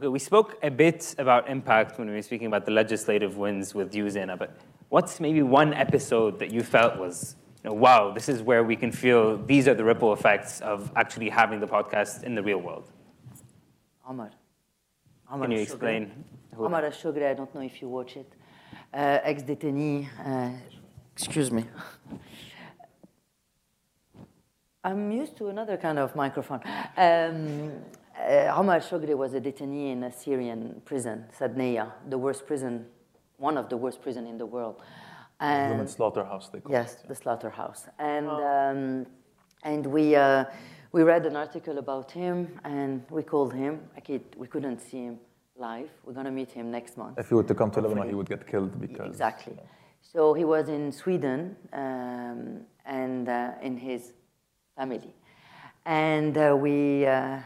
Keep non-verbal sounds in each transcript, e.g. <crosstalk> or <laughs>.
Okay, we spoke a bit about impact when we were speaking about the legislative wins with you, Zeina, but what's maybe one episode that you felt was, you know, wow, this is where we can feel these are the ripple effects of actually having the podcast in the real world? Omar. Omar can you explain? Omar Alshogre, I don't know if you watch it. Uh, ex-détenu, uh, excuse me. I'm used to another kind of microphone. Um, uh, Omar Shogre was a detainee in a Syrian prison, Saydnaya, the worst prison, one of the worst prison in the world. And Human slaughterhouse, they call yes, it. Yes, the slaughterhouse. And, oh. um, and we, uh, we read an article about him, and we called him. I kid we couldn't see him live. We're going to meet him next month. If he were to come to Lebanon, he would get killed because... Exactly. So he was in Sweden um, and uh, in his family. And uh, we, uh,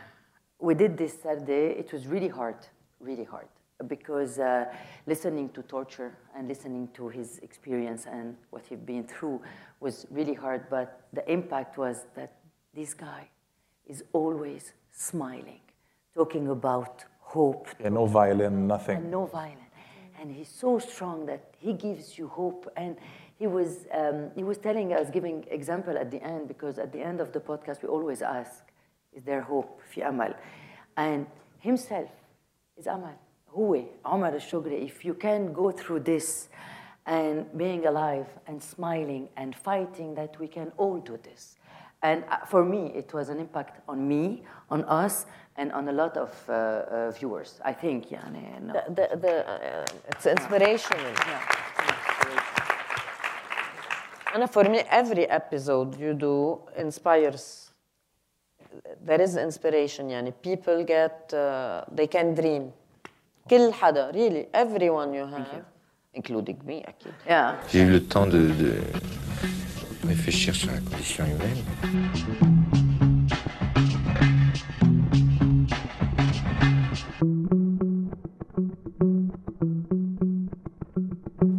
we did this Sarde. It was really hard, really hard, because uh, listening to torture and listening to his experience and what he'd been through was really hard. But the impact was that this guy is always smiling, talking about hope. Yeah, no violin, nothing. And no violin. And he's so strong that he gives you hope. And he was, um, he was telling us, giving example at the end, because at the end of the podcast, we always ask, is there hope? في أمل. And himself is أمل. هو عمر الشقري. If you can go through this and being alive and smiling and fighting that we can all do this. And uh, for me, it was an impact on me, on us, and on a lot of uh, uh, viewers. I think, yeah. No. The, the, the, uh, it's inspirational. Yeah. And for me, every episode you do inspires. There is inspiration. Yani people get, uh, they can dream. كل حدا, really, everyone you have, you. including me, أكيد. Yeah. J'ai eu le temps de, de réfléchir sur la condition humaine.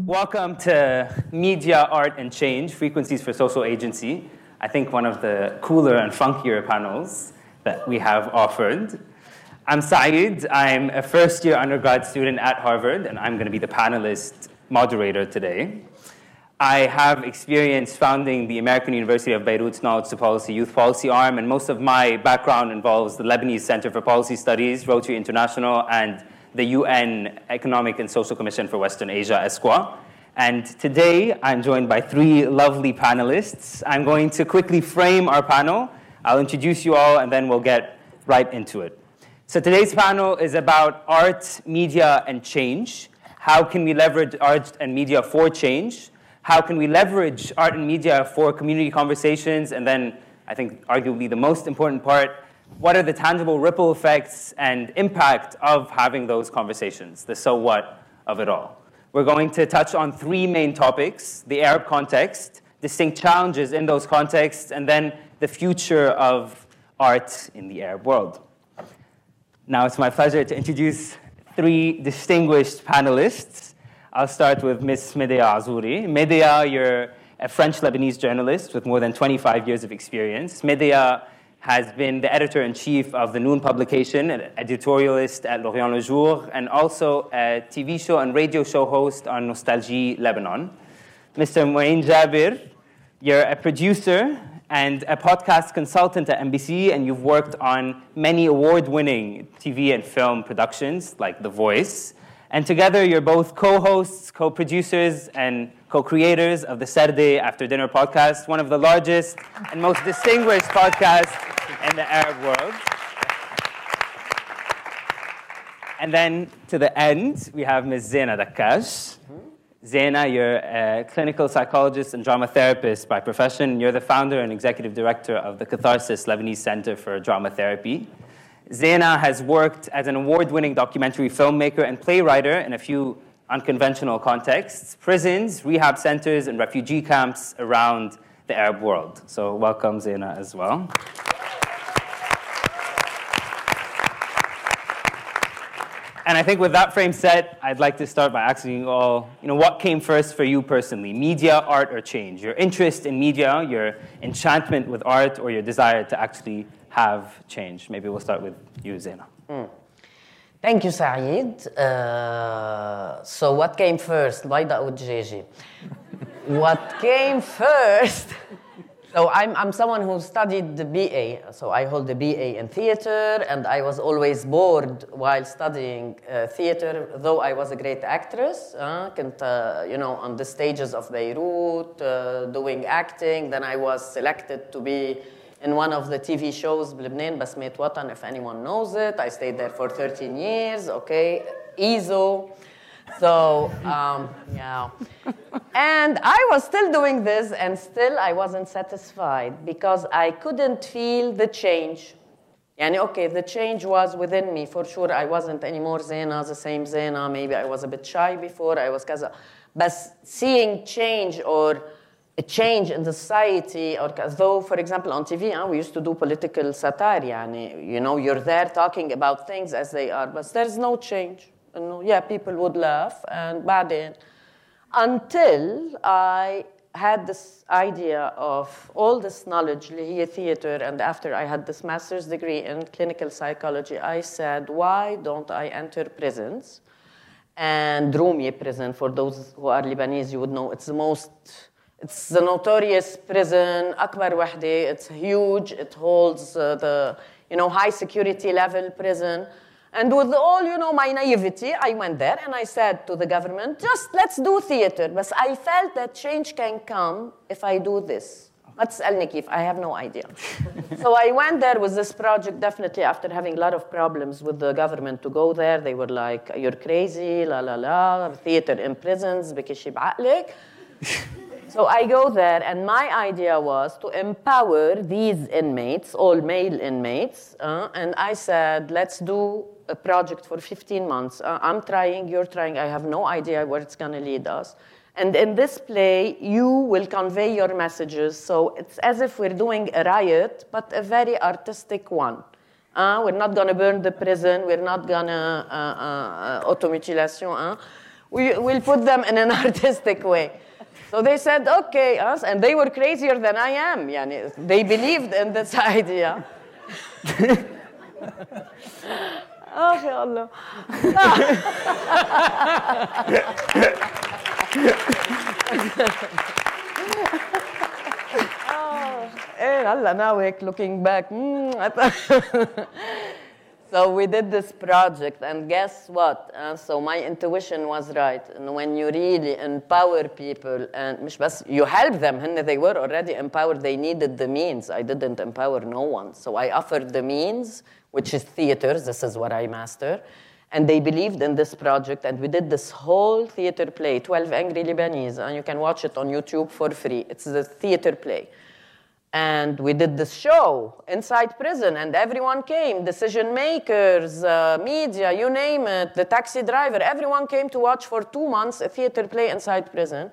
Welcome to Media, Art, and Change Frequencies for Social Agency. I think one of the cooler and funkier panels that we have offered. I'm Said. I'm a first year undergrad student at Harvard, and I'm going to be the panelist moderator today. I have experience founding the American University of Beirut's Knowledge to Policy Youth Policy Arm, and most of my background involves the Lebanese Center for Policy Studies, Rotary International, and the UN Economic and Social Commission for Western Asia, ESCWA. And today I'm joined by three lovely panelists. I'm going to quickly frame our panel. I'll introduce you all and then we'll get right into it. So today's panel is about art, media, and change. How can we leverage art and media for change? How can we leverage art and media for community conversations? And then I think arguably the most important part, what are the tangible ripple effects and impact of having those conversations, the so what of it all. We're going to touch on three main topics the Arab context, distinct challenges in those contexts, and then the future of art in the Arab world. Now it's my pleasure to introduce three distinguished panelists. I'll start with Ms. Medea Azouri. Medea, you're a French Lebanese journalist with more than 25 years of experience. Medea has been the editor in chief of the Noun publication, an editorialist at L'Orient Le Jour, and also a TV show and radio show host on Nostalgie Lebanon. Mr. Mouin Jaber, you're a producer and a podcast consultant at MBC, and you've worked on many award winning TV and film productions like The Voice. And together, you're both co hosts, co producers, and co creators of the Sarde After Dinner podcast, one of the largest and most distinguished podcasts in the Arab world. And then to the end, we have Ms. Zeina Daccache. Zeina, you're a clinical psychologist and drama therapist by profession. You're the founder and executive director of the Catharsis Lebanese Center for Drama Therapy. Zena has worked as an award winning documentary filmmaker and playwright in a few unconventional contexts prisons, rehab centers, and refugee camps around the Arab world. So, welcome, Zeina, as well. And I think with that frame set, I'd like to start by asking you all, you know, what came first for you personally, media, art, or change? Your interest in media, your enchantment with art, or your desire to actually have change? Maybe we'll start with you, Zeina. Mm. Thank you, Said. Uh, so, what came first, or Gigi? <laughs> what came first? So, I'm, I'm someone who studied the BA. So, I hold the BA in theater, and I was always bored while studying uh, theater, though I was a great actress. Uh, you know, on the stages of Beirut, uh, doing acting. Then I was selected to be in one of the TV shows بلبنان basmet watan," if anyone knows it. I stayed there for 13 years okay? Ezo so um, yeah. And I was still doing this and still I wasn't satisfied because I couldn't feel the change. And okay the change was within me for sure. I wasn't anymore Zeina the same Zeina. Maybe I was a bit shy before I was كذا but seeing change or a change in the society, or as though, for example, on TV, huh, we used to do political satire. Yani, you know, you're there talking about things as they are, but there's no change. You know, yeah, people would laugh, and بعدين, until I had this idea of all this knowledge, here theater, and after I had this master's degree in clinical psychology, I said, why don't I enter prisons? And Roumi prison, for those who are Lebanese, you would know it's the most it's the notorious prison, Akbar Wahdi. It's huge. It holds uh, the you know high security level prison. And with all you know my naivety, I went there and I said to the government, just let's do theater. But I felt that change can come if I do this. That's El Nikif. I have no idea. <laughs> so I went there with this project, definitely after having a lot of problems with the government to go there. They were like, you're crazy, la la la, theater in prisons, بكشي بعقلك. <laughs> So I go there, and my idea was to empower these inmates, all male inmates, uh, and I said, let's do a project for 15 months. Uh, I'm trying, you're trying, I have no idea where it's going to lead us. And in this play, you will convey your messages. So it's as if we're doing a riot, but a very artistic one. Uh, we're not going to burn the prison. We're not going to uh, uh, uh automutilation. We, we'll put them in an <laughs> artistic way. So they said, okay, us, and they were crazier than I am. Yani, they believed in this idea. <laughs> <laughs> <laughs> oh, يا الله. oh, eh, Allah, now we're looking back. Mm, so we did this project, and guess what? Uh, so my intuition was right. And when you really empower people, and مش بس you help them, they were already empowered. They needed the means. I didn't empower no one. So I offered the means, which is theater. This is what I master. And they believed in this project, and we did this whole theater play, 12 Angry Lebanese, and you can watch it on YouTube for free. It's the theater play. And we did this show inside prison, and everyone came decision makers, uh, media, you name it, the taxi driver, everyone came to watch for two months a theater play inside prison.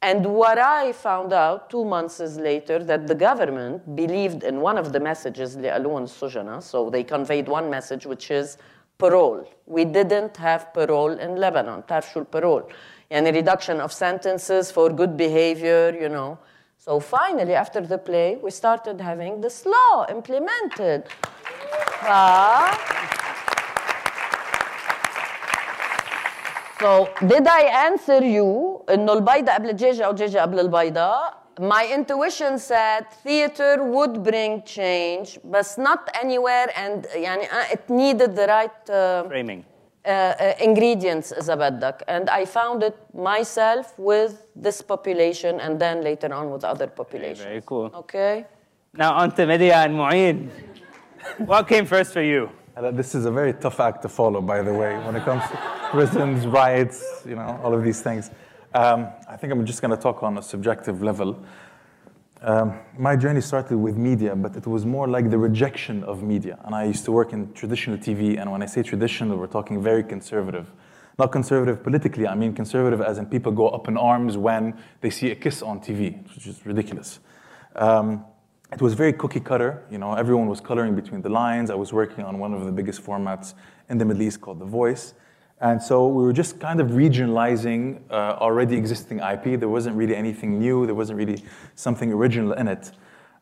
And what I found out two months later, that the government believed in one of the messages, so they conveyed one message, which is parole. We didn't have parole in Lebanon, tarshul parole. And a reduction of sentences for good behavior, you know. So finally, after the play, we started having this law implemented. Uh, so did I answer you إنه البيضة قبل الدجاجة أو الدجاجة قبل البيضة? My intuition said theater would bring change, but not anywhere, and يعني, uh, it needed the right uh, framing. Uh, uh, ingredients za and I found it myself with this population and then later on with other populations. Very cool. Okay. Now on to Medea and Mouin. what came first for you? Uh, this is a very tough act to follow, by the way, when it comes to prisons, riots, you know, all of these things. Um, I think I'm just going to talk on a subjective level. Um, my journey started with media, but it was more like the rejection of media. And I used to work in traditional TV, and when I say traditional, we're talking very conservative. Not conservative politically, I mean conservative as in people go up in arms when they see a kiss on TV, which is ridiculous. Um, it was very cookie cutter, you know, everyone was coloring between the lines. I was working on one of the biggest formats in the Middle East called The Voice. And so we were just kind of regionalizing uh, already existing IP. There wasn't really anything new. There wasn't really something original in it.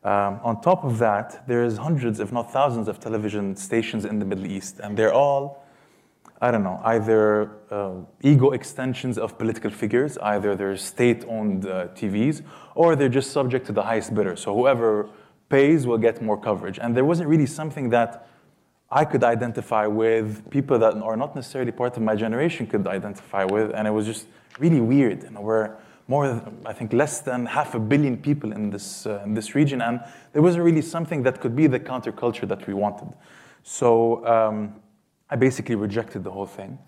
Um, on top of that, there's hundreds, if not thousands, of television stations in the Middle East, and they're all I don't know, either uh, ego extensions of political figures, either they're state owned uh, TVs, or they're just subject to the highest bidder. So whoever pays will get more coverage. And there wasn't really something that I could identify with, people that are not necessarily part of my generation could identify with, and it was just really weird. Know, we're more, I think, less than half a billion people in this, uh, in this region, and there wasn't really something that could be the counterculture that we wanted. So, um, I basically rejected the whole thing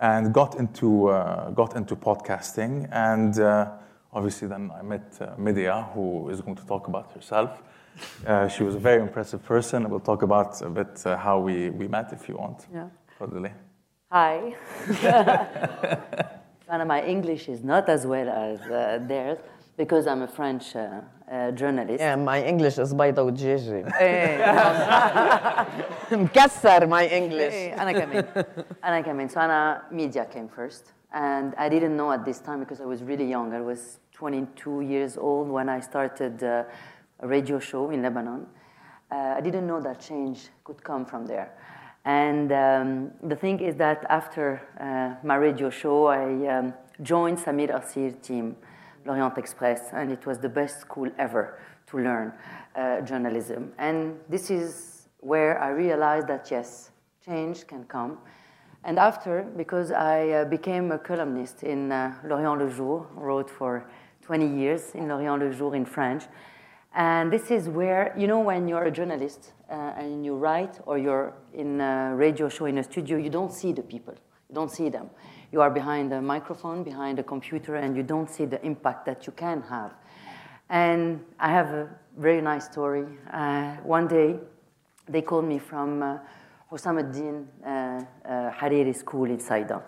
and got into, uh, got into podcasting. And uh, obviously, then I met uh, Medea, who is going to talk about herself. Uh, she was a very impressive person. We'll talk about a bit uh, how we, we met if you want. Yeah. Totally. Hi. <laughs> Sana, my English is not as well as uh, theirs because I'm a French uh, uh, journalist. Yeah, my English is بيضة وجيجي مكسر my English Hey, Anna came in. Anna came <laughs> in. So Anna Media came first. And I didn't know at this time because I was really young. I was 22 years old when I started uh, a radio show in Lebanon. Uh, I didn't know that change could come from there. And um, the thing is that after uh, my radio show, I um, joined Samir Kassir team, L'Orient Express, and it was the best school ever to learn uh, journalism. And this is where I realized that yes, change can come. And after, because I uh, became a columnist in uh, L'Orient Le Jour, wrote for 20 years in L'Orient Le Jour in French. And this is where, you know, when you're a journalist uh, and you write or you're in a radio show in a studio, you don't see the people, you don't see them. You are behind a microphone, behind a computer, and you don't see the impact that you can have. And I have a very nice story. Uh, one day, they called me from uh, Hussam ad-Din uh, uh, Hariri school in Saida.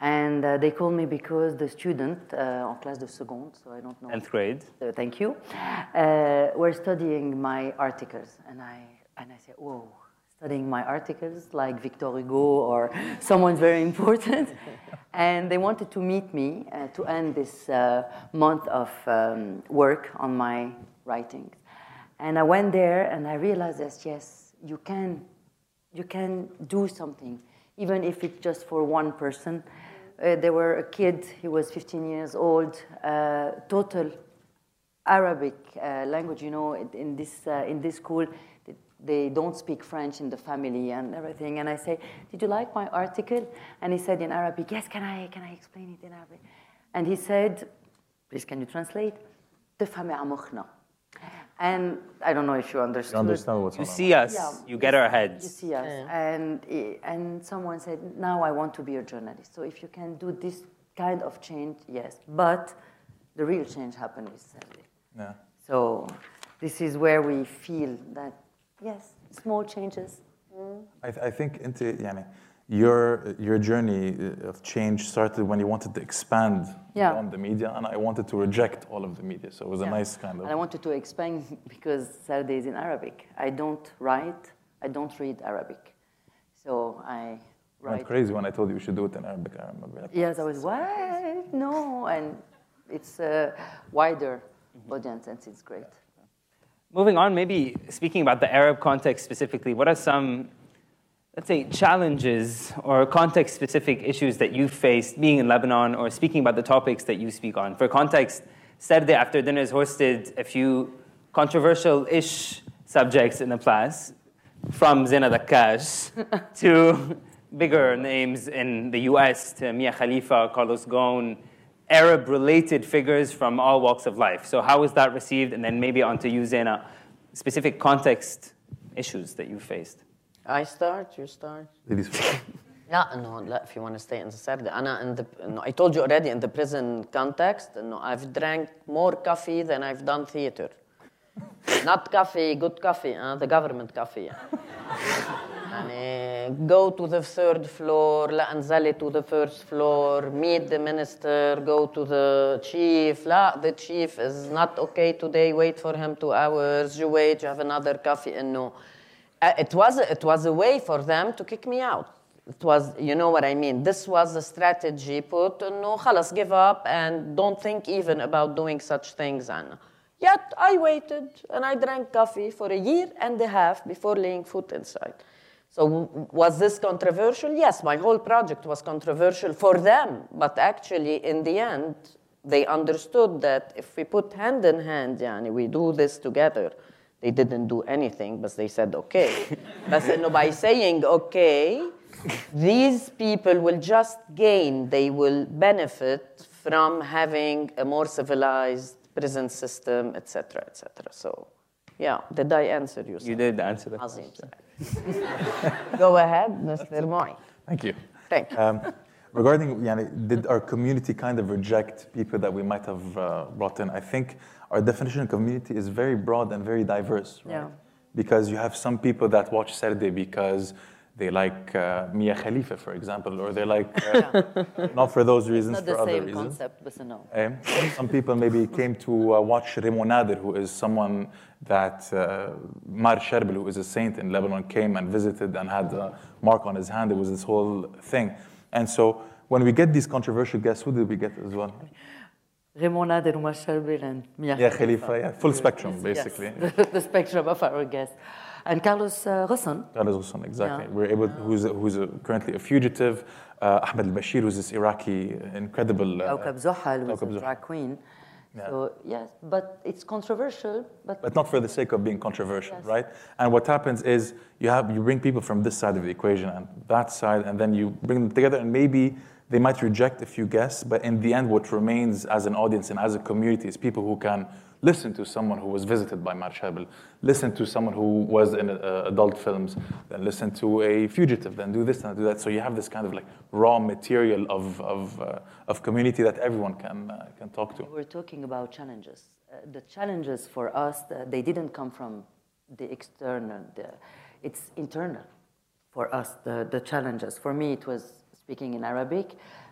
And uh, they called me because the student uh, en classe de seconde, so I don't know. 10th grade. Uh, thank you. Uh, were studying my articles, and I and I said, "Whoa, studying my articles like Victor Hugo or <laughs> someone very important." <laughs> and they wanted to meet me uh, to end this uh, month of um, work on my writings. And I went there, and I realized that yes, you can, you can do something, even if it's just for one person. Uh, there were a kid, he was 15 years old, uh, total Arabic uh, language. You know, in- in this, uh, in this school, th- they don't speak French in the family and everything. And I say, did you like my article? And he said in Arabic, yes, can I, can I explain it in Arabic? And he said, please can you translate? تفهمي عمقنا. And I don't know if you understood. You understand what's You going on? see us, Yeah. you get our heads. You see us. And, and someone said, now I want to be a journalist. So if you can do this kind of change, yes. But the real change happened with Sarde. Yeah. So this is where we feel that, yes, small changes. I, th- I think into yani, your your journey uh, of change started when you wanted to expand Yeah. beyond the media, and I wanted to reject all of the media. So it was a nice kind of. And I wanted to expand <laughs> because Sarde is in Arabic. I don't write, I don't read Arabic. So I I went crazy when I told you we should do it in Arabic. I remember. Like, Yes, I was, what? No. And it's a wider audience, and it's great. Moving on, maybe speaking about the Arab context specifically, what are some, let's say, challenges or context specific issues that you faced being in Lebanon or speaking about the topics that you speak on? For context, Sarde After Dinner has hosted a few controversial ish subjects in the class, from Zeina Daccache <laughs> to bigger names in the US to Mia Khalifa, Carlos Ghosn, Arab related figures from all walks of life. So, how was that received? And then maybe onto you, Zeina, specific context issues that you faced. I start, you start. Ladies <laughs> no. لا انه لا if you want to stay in the Sarde انا in the no, I told you already in the prison context no, I've drank more coffee than I've done theater. <laughs> Not coffee, good coffee, uh, the government coffee. <laughs> يعني go to the third floor لا انزلي to the first floor meet the minister go to the chief لا the chief is not okay today wait for him two hours you wait you have another coffee انه no. it was it was a way for them to kick me out. It was, you know what I mean. This was a strategy put. No, خلاص, give up and don't think even about doing such things. And yet I waited and I drank coffee for a year and a half before laying foot inside. So w- was this controversial? Yes, my whole project was controversial for them, but actually in the end, they understood that if we put hand in hand, yani, we do this together. they didn't do anything, but they said okay. but you know, by saying okay, these people will just gain, they will benefit from having a more civilized prison system, etc., etc. So, yeah, did I answer you? You did answer that. Azim. <laughs> Go ahead, Mr. Moy. Thank you. Thank you. Um, regarding, yani, did our community kind of reject people that we might have uh, brought in? I think our definition of community is very broad and very diverse, right? Yeah. Because you have some people that watch Sarde because they like uh, Mia Khalifa, for example, or they like, uh, <laughs> not for those reasons, Not for the other same reasons. concept, but no. Eh, Some people maybe came to uh, watch Remo Nader, who is someone that uh, Mar Charbel, who is a saint in Lebanon, came and visited and had a mark on his hand. It was this whole thing. And so when we get these controversial guests, who did we get as well? Raymond Nader, Omar Sharbil, and Mia Yeah, Khalifa, yeah, full spectrum, Yes, basically. <laughs> the, the spectrum of our guests. And Carlos uh, Rosson, Carlos Ghosn, exactly. Yeah. We're able, who's, who's a, currently a fugitive. Uh, Ahmed al-Bashir, who's this Iraqi, incredible. Uh, Kaukab Zohal was Kaukab a drag queen. Yeah. So, yes, but it's controversial, but, but not for the sake of being controversial, Yes. right? And what happens is you have you bring people from this side of the equation and that side, and then you bring them together, and maybe they might reject a few guests, but in the end, what remains as an audience and as a community is people who can listen to someone who was visited by Mar Charbel, listen to someone who was in uh, adult films, then listen to a fugitive, then do this and do that. So you have this kind of like raw material of of, uh, of community that everyone can uh, can talk to. we're talking about challenges. Uh, the challenges for us, uh, they didn't come from the external, the, it's internal for us, the, the challenges. For me, it was speaking in Arabic,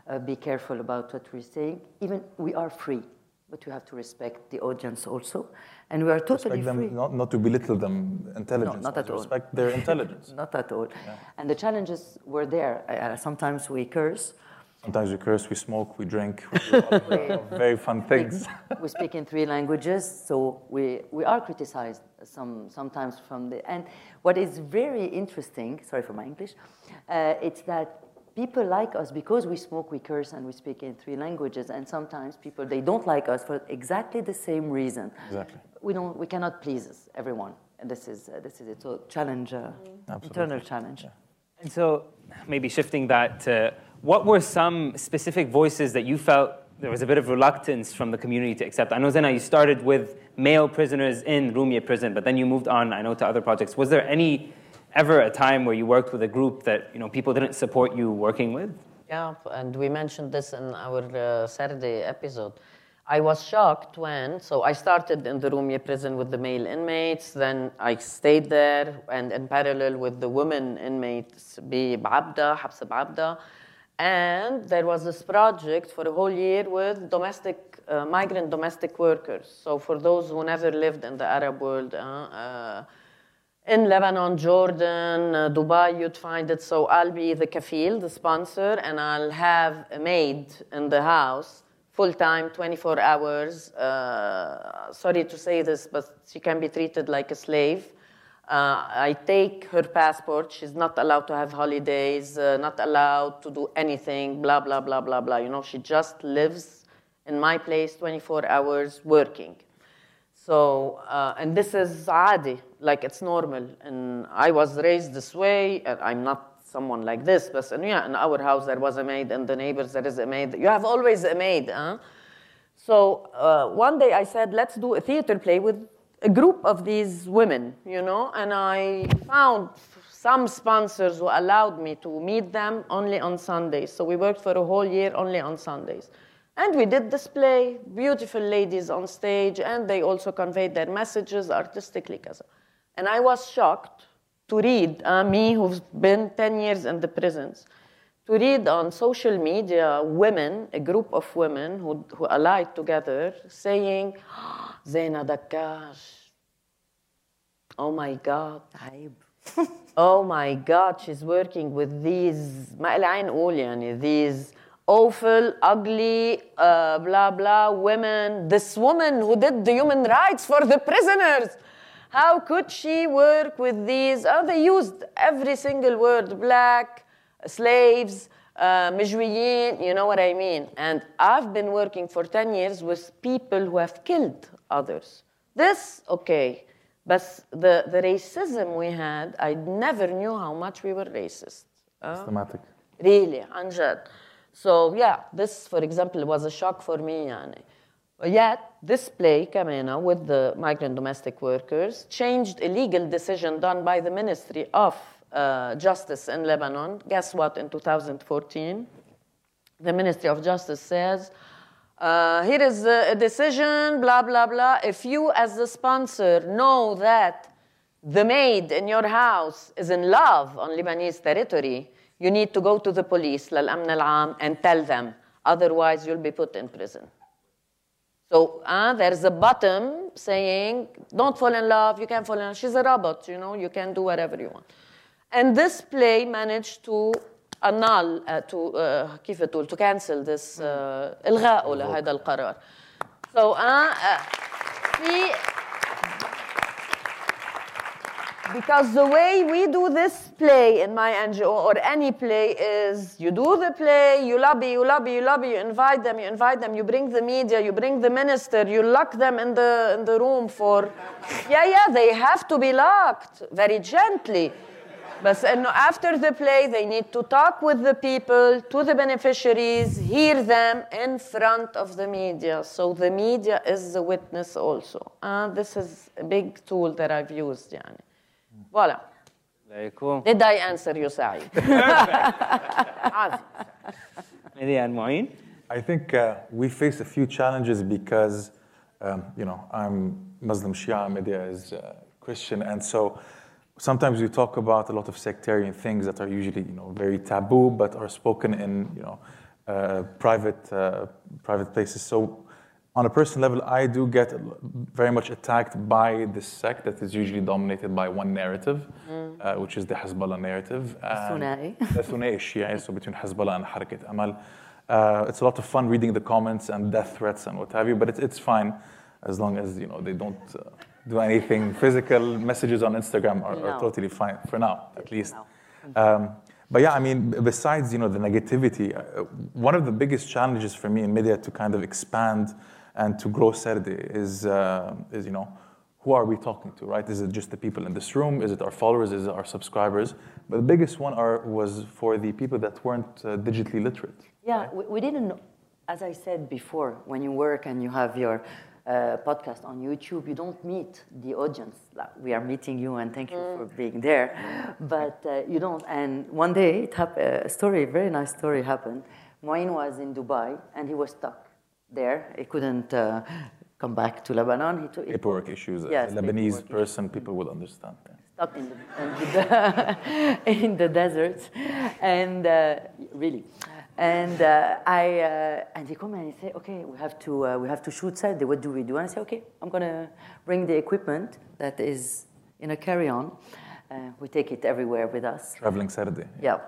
uh, be careful about what we're saying. Even we are free, but we have to respect the audience also. And we are totally Respect free. them, not, not to belittle them <laughs> intelligence. not at all. Respect their intelligence. Not at all. And the challenges were there. Uh, sometimes we curse. Sometimes we curse, we smoke, we drink, we <laughs> do <laughs> very fun things. we speak in three languages, so we, we are criticized some, sometimes from the. And what is very interesting, sorry for my English, uh, it's that people like us because we smoke, we curse, and we speak in three languages. And sometimes people they don't like us for exactly the same reason. Exactly. We don't. We cannot please everyone, and this is uh, this is it. So challenge, uh, internal challenge. And so, maybe shifting that to what were some specific voices that you felt there was a bit of reluctance from the community to accept? I know, Zeina, you started with male prisoners in Rumia prison, but then you moved on, I know, to other projects. Was there any ever a time where you worked with a group that you know people didn't support you working with? Yeah, and we mentioned this in our uh, Sarde episode. I was shocked when, so I started in the Rumia prison with the male inmates, then I stayed there, and in parallel with the women inmates, be Abda, Habs Abda. And there was this project for a whole year with domestic, uh, migrant domestic workers. So for those who never lived in the Arab world, uh, uh, in Lebanon, Jordan, uh, Dubai, you'd find it. So I'll be the kafil, the sponsor, and I'll have a maid in the house, full time, 24 hours. Uh, sorry to say this, but she can be treated like a slave. Uh, I take her passport. She's not allowed to have holidays, uh, not allowed to do anything, blah, blah, blah, blah, blah. You know, she just lives in my place 24 hours working. So, uh, and this is adi, like it's normal. And I was raised this way, and I'm not someone like this, but and yeah, in our house there was a maid, and the neighbors there is a maid. You have always a maid, huh? So uh, one day I said, let's do a theater play with a group of these women, you know, and I found some sponsors who allowed me to meet them only on Sundays. So we worked for a whole year only on Sundays. And we did display, beautiful ladies on stage, and they also conveyed their messages artistically. And I was shocked to read, uh, me who's been 10 years in the prisons, to read on social media women, a group of women who, who allied together, saying, oh, Zeina Daccache, oh my God. <laughs> oh my God, she's working with these, these awful, ugly, uh, blah, blah women. This woman who did the human rights for the prisoners. How could she work with these? Oh, they used every single word black, slaves, uh, مجويين, you know what I mean? And I've been working for 10 years with people who have killed others. This, okay. But the, the racism we had, I never knew how much we were racist. Uh, Systematic. really, عن جد. So yeah, this, for example, was a shock for me. يعني. Yet, this play, Kamena, with the migrant domestic workers, changed a legal decision done by the Ministry of uh, Justice in Lebanon. Guess what, in 2014? The Ministry of Justice says, uh, here is a decision, blah, blah, blah. If you, as the sponsor, know that the maid in your house is in love on Lebanese territory, you need to go to the police, للأمن العام, and tell them. Otherwise, you'll be put in prison. So uh, there's a bottom saying, don't fall in love, you can't fall in love. She's a robot, you know, you can do whatever you want. And this play managed to annul, uh, to, uh, كيف تقول, to cancel this, uh, إلغاءه لهذا القرار. So, uh, uh, في because the way we do this play in my NGO or any play is you do the play, you lobby, you lobby, you lobby, you invite them, you invite them, you bring the media, you bring the minister, you lock them in the, in the room for, yeah, yeah, they have to be locked very gently. But after the play, they need to talk with the people, to the beneficiaries, hear them in front of the media. So the media is the witness also. And this is a big tool that I've used, Yani. Voilà. Did I answer you, Said? maybe <laughs> Mouin. I think uh, we face a few challenges because, um, you know, I'm Muslim Shia, Medea is uh, Christian, and so sometimes we talk about a lot of sectarian things that are usually, you know, very taboo, but are spoken in, you know, uh, private uh, private places. So on a personal level, I do get very much attacked by this sect that is usually dominated by one narrative, uh, which is the Hezbollah narrative. the Thunai Shia, so between Hezbollah and Harakat Amal. Uh, it's a lot of fun reading the comments and death threats and what have you, but it's, it's fine as long as you know they don't uh, do anything <laughs> physical. Messages on Instagram are, are totally fine for now, at least. now. Um, but yeah, I mean, besides you know the negativity, uh, one of the biggest challenges for me in media to kind of expand and to grow Sarde is uh, is you know who are we talking to, right? Is it just the people in this room? Is it our followers? Is it our subscribers? But the biggest one are, was for the people that weren't uh, digitally literate. Yeah, we, we didn't. As I said before, when you work and you have your uh, podcast on YouTube, you don't meet the audience. Like, we are meeting you, and thank you for being there. But uh, you don't. And one day, it hap- a story, very nice story happened. Mouin was in Dubai, and he was stuck there. He couldn't uh, come back to Lebanon. He took, he Paperwork issues. Yes, a Lebanese person, people will understand. yeah. stuck in the, in the, <laughs> in the desert, and uh, really, and uh, I uh, and he come and he say, okay, we have to uh, we have to shoot Sarde. What do we do? And I say, okay, I'm gonna bring the equipment that is in a carry-on. Uh, we take it everywhere with us. Traveling Sarde. Yeah.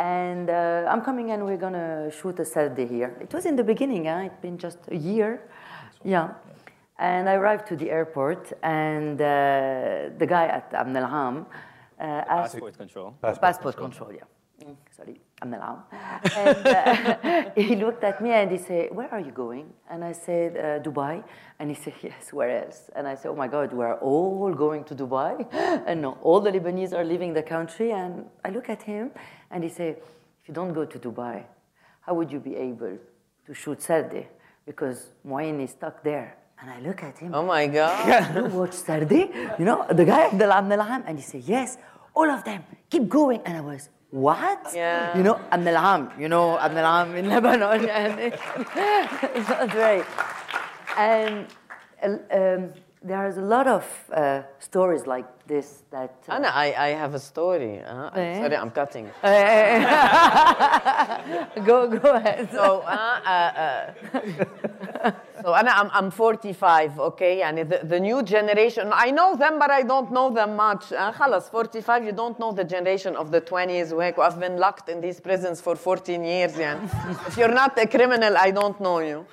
And uh, I'm coming and we're gonna shoot a Sarde here. It was in the beginning, huh? It's been just a year. Yeah. And I arrived to the airport, and uh, the guy at Amn al Ham uh, asked Passport control. passport control, yeah. Mm, Sorry, Amn al Ham. And uh, <laughs> he looked at me and he said, Where are you going? And I said, uh, Dubai. And he said, <laughs> Yes, where else? And I said, Oh my God, we're all going to Dubai. <laughs> And no, all the Lebanese are leaving the country. And I look at him and he said, If you don't go to Dubai, how would you be able to shoot Sarde? Because Mouin is stuck there. And I look at him. Oh my God. <laughs> You watch Sarde? You know, the guy at the Lam Nalham, and he said, Yes, all of them, keep going. And I was, What? Yeah. You know, Am Nalham, you know, Am Nalham in Lebanon. And <laughs> it, it's not right. And um, there's a lot of uh, stories like this that. uh, Anna, I, I have a story. Uh, Eh? Sorry, I'm cutting it. <laughs> <laughs> go, go ahead. So, uh, uh, uh, so Anna, I'm, I'm 45, okay? And the, the new generation, I know them, but I don't know them much. Uh, خلص, 45, you don't know the generation of the 20s وهيك. I've been locked in these prisons for 14 years. يعني. if you're not a criminal, I don't know you.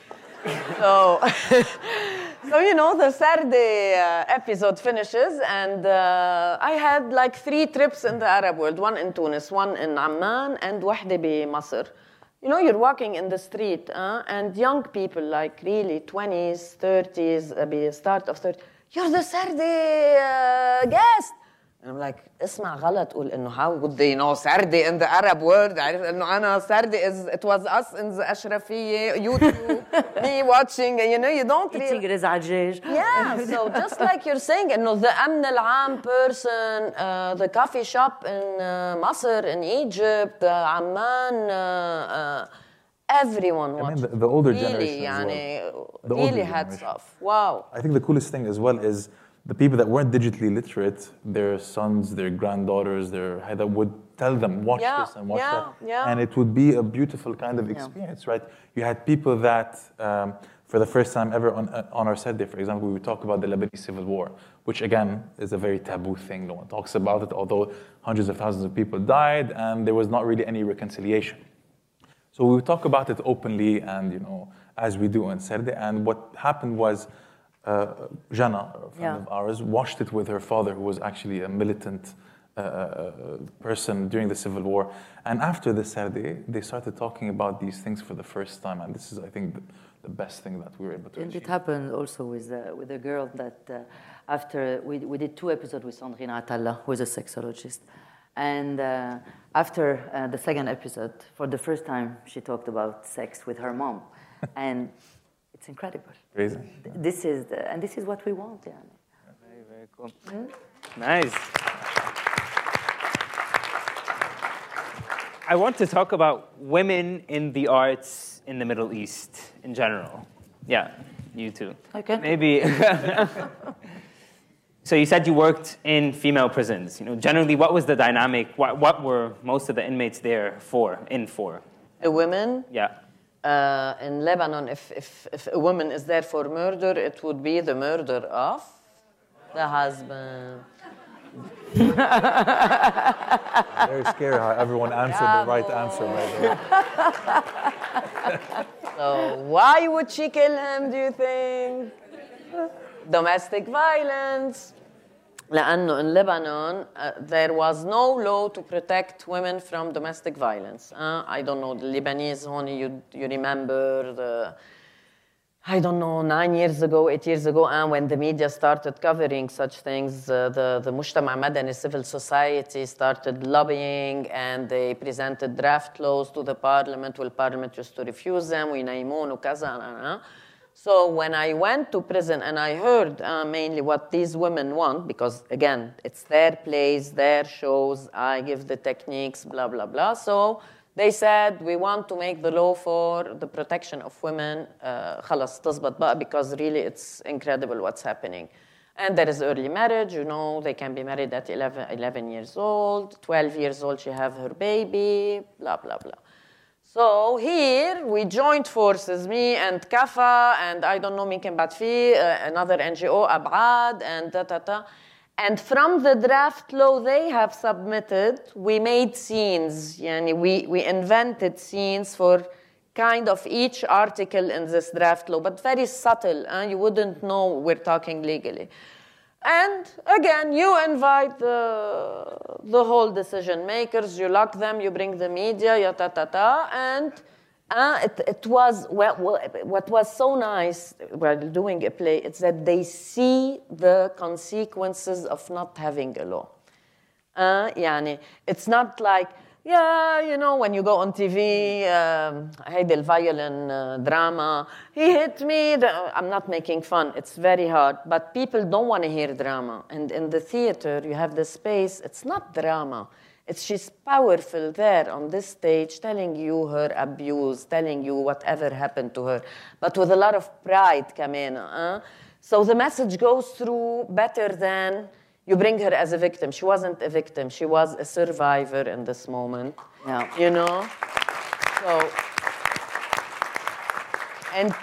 So, <laughs> so you know the Sarde uh, episode finishes and uh, i had like three trips in the arab world one in tunis one in amman and one in Masr. you know you're walking in the street uh, and young people like really 20s 30s uh, be start of 30 you're the Sarde uh, guest And I'm like, اسمع غلط قول انه how would they know Saturday in the Arab world عارف انه أنا Saturday is it was us in the اشرفية YouTube me watching you know you don't Eating really رزع دجاج. yeah so just like you're saying انه the امن العام person uh, the coffee shop in uh, مصر in Egypt uh, عمان uh, uh, everyone I mean, the, the older really generation يعني well. The older really hats generation. off wow I think the coolest thing as well is the people that weren't digitally literate, their sons, their granddaughters, their that would tell them watch Yeah, this and watch yeah, that, yeah. and it would be a beautiful kind of experience, right? You had people that. Um, for the first time ever on, uh, on our Sarde, for example, we would talk about the Lebanese civil war, which again is a very taboo thing. No one talks about it, although hundreds of thousands of people died and there was not really any reconciliation. So we would talk about it openly and, you know, as we do on Sarde. And what happened was uh, Jana, a friend Yeah. of ours, watched it with her father, who was actually a militant uh, uh, person during the Civil War. And after the Sarde, they started talking about these things for the first time. And this is, I think, the, the best thing that we were able to And achieve. it happened also with, uh, with a girl that uh, after we, we did two episodes with Sandrine Atalla, who is a sexologist. And uh, after uh, the second episode, for the first time, she talked about sex with her mom. <laughs> and it's incredible. Crazy. This is the, and this is what we want. Yeah. Very, very cool. Hmm? Nice. I want to talk about women in the arts in the Middle East in general. Yeah, you too. Okay. Maybe. <laughs> so you said you worked in female prisons. You know, generally, what was the dynamic? What, what were most of the inmates there for? In for? a woman Yeah. Uh, in Lebanon, if, if, if a woman is there for murder, it would be the murder of the husband. <laughs> Very scary how everyone answered the right answer, by the way. <laughs> So why would she kill him, do you think? Domestic violence. لأنه in Lebanon, uh, there was no law to protect women from domestic violence. Uh, I don't know, the Lebanese, honey, you, you remember the, I don't know, nine years ago, eight years ago, and when the media started covering such things, uh, the, the Mujtama Madani civil society started lobbying and they presented draft laws to the parliament. Well, parliament used to refuse them, وينيمون وكذا. uh, uh. So when I went to prison and I heard uh, mainly what these women want, because again, it's their plays, their shows, I give the techniques, blah, blah, blah. So they said, we want to make the law for the protection of women. Uh, خلاص تزبط بقى because really it's incredible what's happening. And there is early marriage, you know, they can be married at 11, 11 years old, 12 years old, she have her baby, blah, blah, blah. So here we joined forces, me and Kafa and I don't know Minken Batfi, uh, another NGO, Abad, and da da da. And from the draft law they have submitted, we made scenes. Yani we, we invented scenes for kind of each article in this draft law, but very subtle. Uh, you wouldn't know we're talking legally. And again, you invite the, the whole decision makers, you lock them, you bring the media, ya ta ta ta, and uh, it, it was well, well, what was so nice while doing a play is that they see the consequences of not having a law. Uh, يعني it's not like yeah you know when you go on TV um, هيدي الviolin uh, drama he hit me the- I'm not making fun it's very hard but people don't want to hear drama and in the theater you have the space it's not drama it's she's powerful there on this stage telling you her abuse telling you whatever happened to her but with a lot of pride كمان uh? so the message goes through better than you bring her as a victim. She wasn't a victim. She was a survivor in this moment. Yeah. You know? So, and,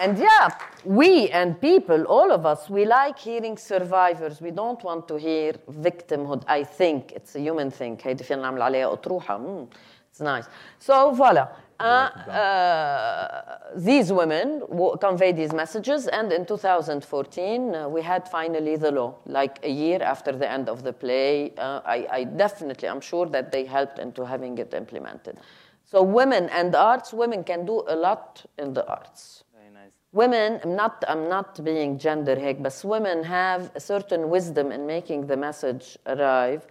and yeah, we and people, all of us, we like hearing survivors. We don't want to hear victimhood. I think it's a human thing. هيدي فينا نعمل عليها أطروحة. Mm, it's nice. So, voila. uh, uh, these women w- convey these messages, and in 2014, uh, we had finally the law, like a year after the end of the play. Uh, I, I definitely, I'm sure that they helped into having it implemented. So, women and arts, women can do a lot in the arts. Very nice. Women, I'm not, I'm not being gender hate, but women have a certain wisdom in making the message arrive,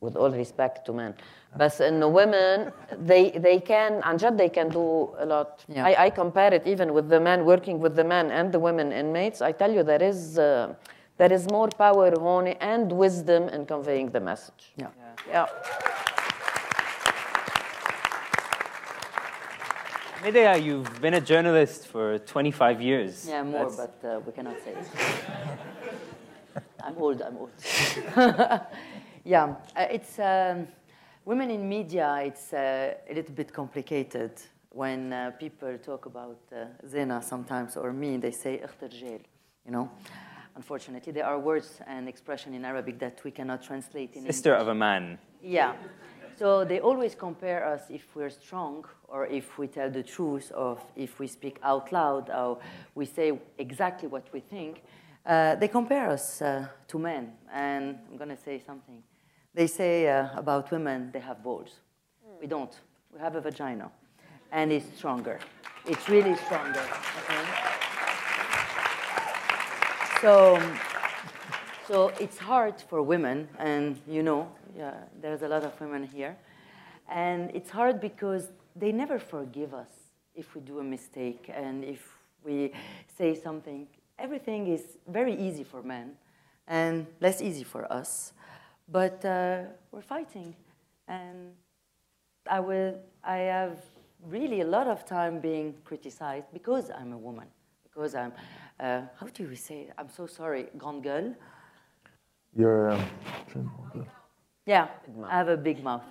with all respect to men. But in the women, they, they can, عن جد they can do a lot. Yeah. I, I compare it even with the men, working with the men and the women inmates. I tell you, there is, uh, there is more power, honey, and wisdom in conveying the message. Yeah. Yeah. Medea, you've been a journalist for 25 years. Yeah, more, That's- but uh, we cannot say it. <laughs> I'm old, I'm old. <laughs> yeah, uh, it's, um, Women in media, it's uh, a little bit complicated. When uh, people talk about uh, Zeina sometimes or me, they say you know. Unfortunately, there are words and expression in Arabic that we cannot translate in Sister English. of a man. Yeah. So they always compare us if we're strong or if we tell the truth or if we speak out loud or we say exactly what we think. Uh, they compare us uh, to men. And I'm going to say something. They say uh, about women, they have balls. We don't. We have a vagina. And it's stronger. It's really stronger. Okay? So, so it's hard for women, and you know, yeah, there's a lot of women here, and it's hard because they never forgive us if we do a mistake and if we say something. Everything is very easy for men and less easy for us, but uh, we're fighting, and I will. I have really a lot of time being criticized because I'm a woman, because I'm. Uh, how do we say? it? I'm so sorry, grande gueule. You're um, Yeah, I have a big mouth,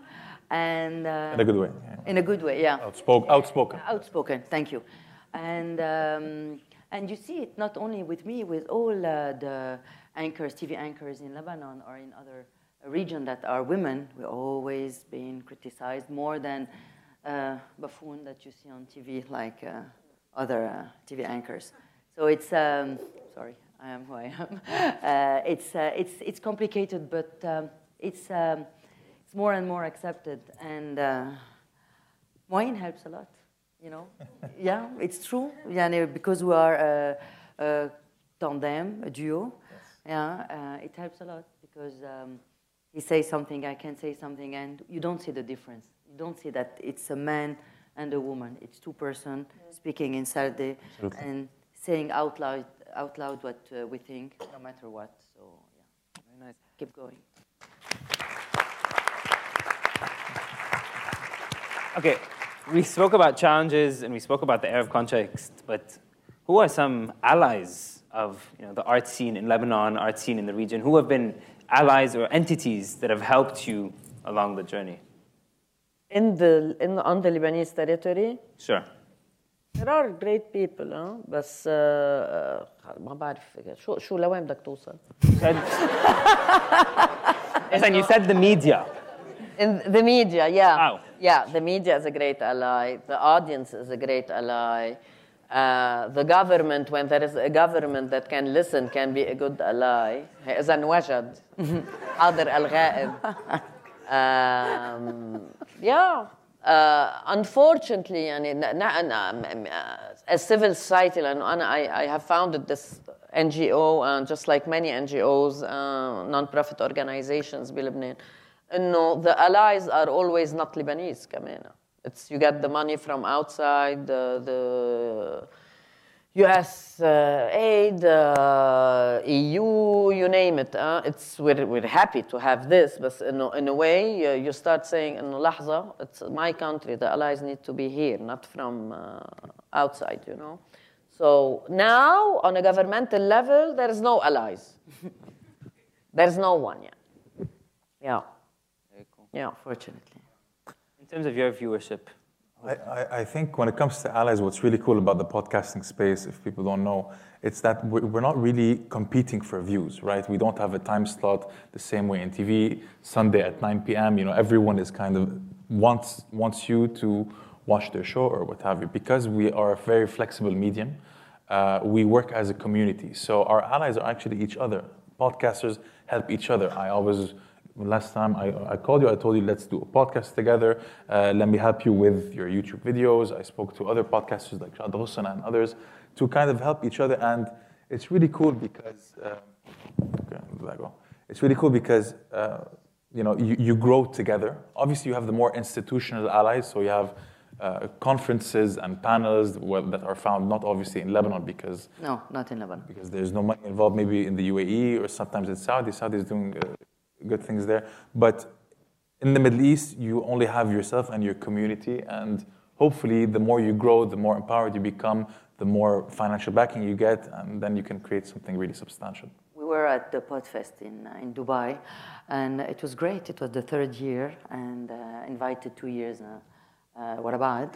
and uh, in a good way. yeah. in a good way. Yeah, Outspoken. Outspoken. outspoken. Thank you, and um, and you see it not only with me, with all uh, the anchors, TV anchors in Lebanon or in other regions that are women. We're always being criticized more than uh, buffoon that you see on TV, like uh, other uh, TV anchors. So it's um, sorry, I am who I am. <laughs> Uh, it's uh, it's it's complicated, but um, it's um, it's more and more accepted, and uh, wine helps a lot. You know, <laughs> yeah, it's true. Yeah, because we are a, a tandem, a duo. Yeah, uh, it helps a lot because um, he says something, I can say something, and you don't see the difference. You don't see that it's a man and a woman. It's two person speaking inside the Absolutely. and saying out loud, out loud what uh, we think, no matter what. So yeah, Very nice. keep going. Okay, we spoke about challenges and we spoke about the Arab context, but who are some allies of you know, the art scene in Lebanon, art scene in the region? Who have been allies or entities that have helped you along the journey? In the, in, on the Lebanese territory, Sure. There are great people ها بس آه، آه، ما بعرف شو شو لوين بدك توصل؟ Said, yes, and <laughs> you said the media. In the media, yeah. Wow. Yeah, the media is a great ally. The audience is a great ally. Uh, the government, when there is a government that can listen, can be a good ally. إذا انوجد حاضر الغائب. Um, yeah. Uh, unfortunately, يعني, ن- ن- ن- as civil society, لأنه أنا I, I have founded this NGO, uh, just like many NGOs, uh, non-profit organizations بلبنان. إنه the allies are always not Lebanese كمان. It's you get the money from outside the, the U.S. Uh, aid, uh, EU, you name it. Uh, it's we're, we're happy to have this, but in a, in a way uh, you start saying in lahza, it's my country. The allies need to be here, not from uh, outside. You know. So now on a governmental level, there is no allies. <laughs> there is no one yet. Yeah. Yeah, fortunately. In terms of your viewership, I, I, think when it comes to allies, what's really cool about the podcasting space, if people don't know, it's that we- we're not really competing for views, right? We don't have a time slot the same way in TV. Sunday at 9 p.m., you know, everyone is kind of wants wants you to watch their show or what have you. Because we are a very flexible medium, uh, we work as a community. So our allies are actually each other. Podcasters help each other. I always, last time I, I called you, I told you, let's do a podcast together. Uh, let me help you with your YouTube videos. I spoke to other podcasters like Jad Ghosn and others to kind of help each other. And it's really cool because, uh, okay, that go. It's really cool because uh, you know you, you grow together. Obviously, you have the more institutional allies, so you have uh, conferences and panels well, that are found not obviously in Lebanon because No, not in Lebanon. because there's no money involved, maybe in the UAE or sometimes in Saudi. Saudi is doing uh, good things there. But in the Middle East, you only have yourself and your community. And hopefully, the more you grow, the more empowered you become, the more financial backing you get, and then you can create something really substantial. We were at the Podfest in, uh, in Dubai, and it was great. It was the third year, and uh, invited two years. Uh, uh, what about?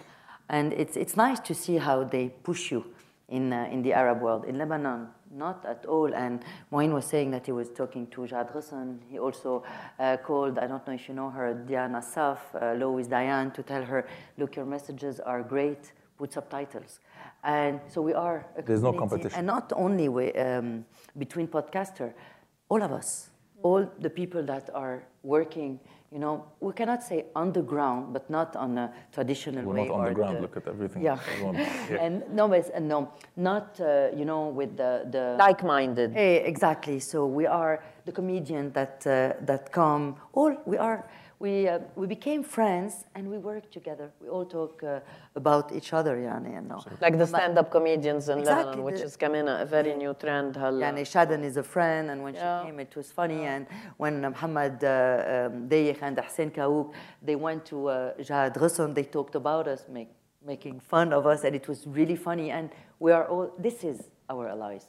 And it's, it's nice to see how they push you in, uh, in the Arab world. In Lebanon, not at all. And Mouin was saying that he was talking to Jad Ghosn. He also uh, called, I don't know if you know her, Diana Saf, uh, Lois Diane, to tell her, look, your messages are great, put subtitles. And so we are a There's no competition. And not only we, um, between podcaster, all of us, all the people that are working, you know, we cannot say underground, but not on a traditional We're way. not on or the ground. Look at everything. Yeah. everyone here. <laughs> and no, but uh, no, not uh, you know with the the Like-minded. Hey, exactly. So we are the comedian that uh, that come. All we are we, uh, we became friends and we worked together. We all talk uh, about each other, Yani, you know. Like the stand-up comedians in exactly Lebanon, which is coming a very new trend هلا. يعني Shaden is a friend and when yeah. she came it was funny yeah. and when Muhammad uh, um, and Hussein Kaouk, they went to uh, Jihad they talked about us, make, making fun of us and it was really funny and we are all, this is our allies.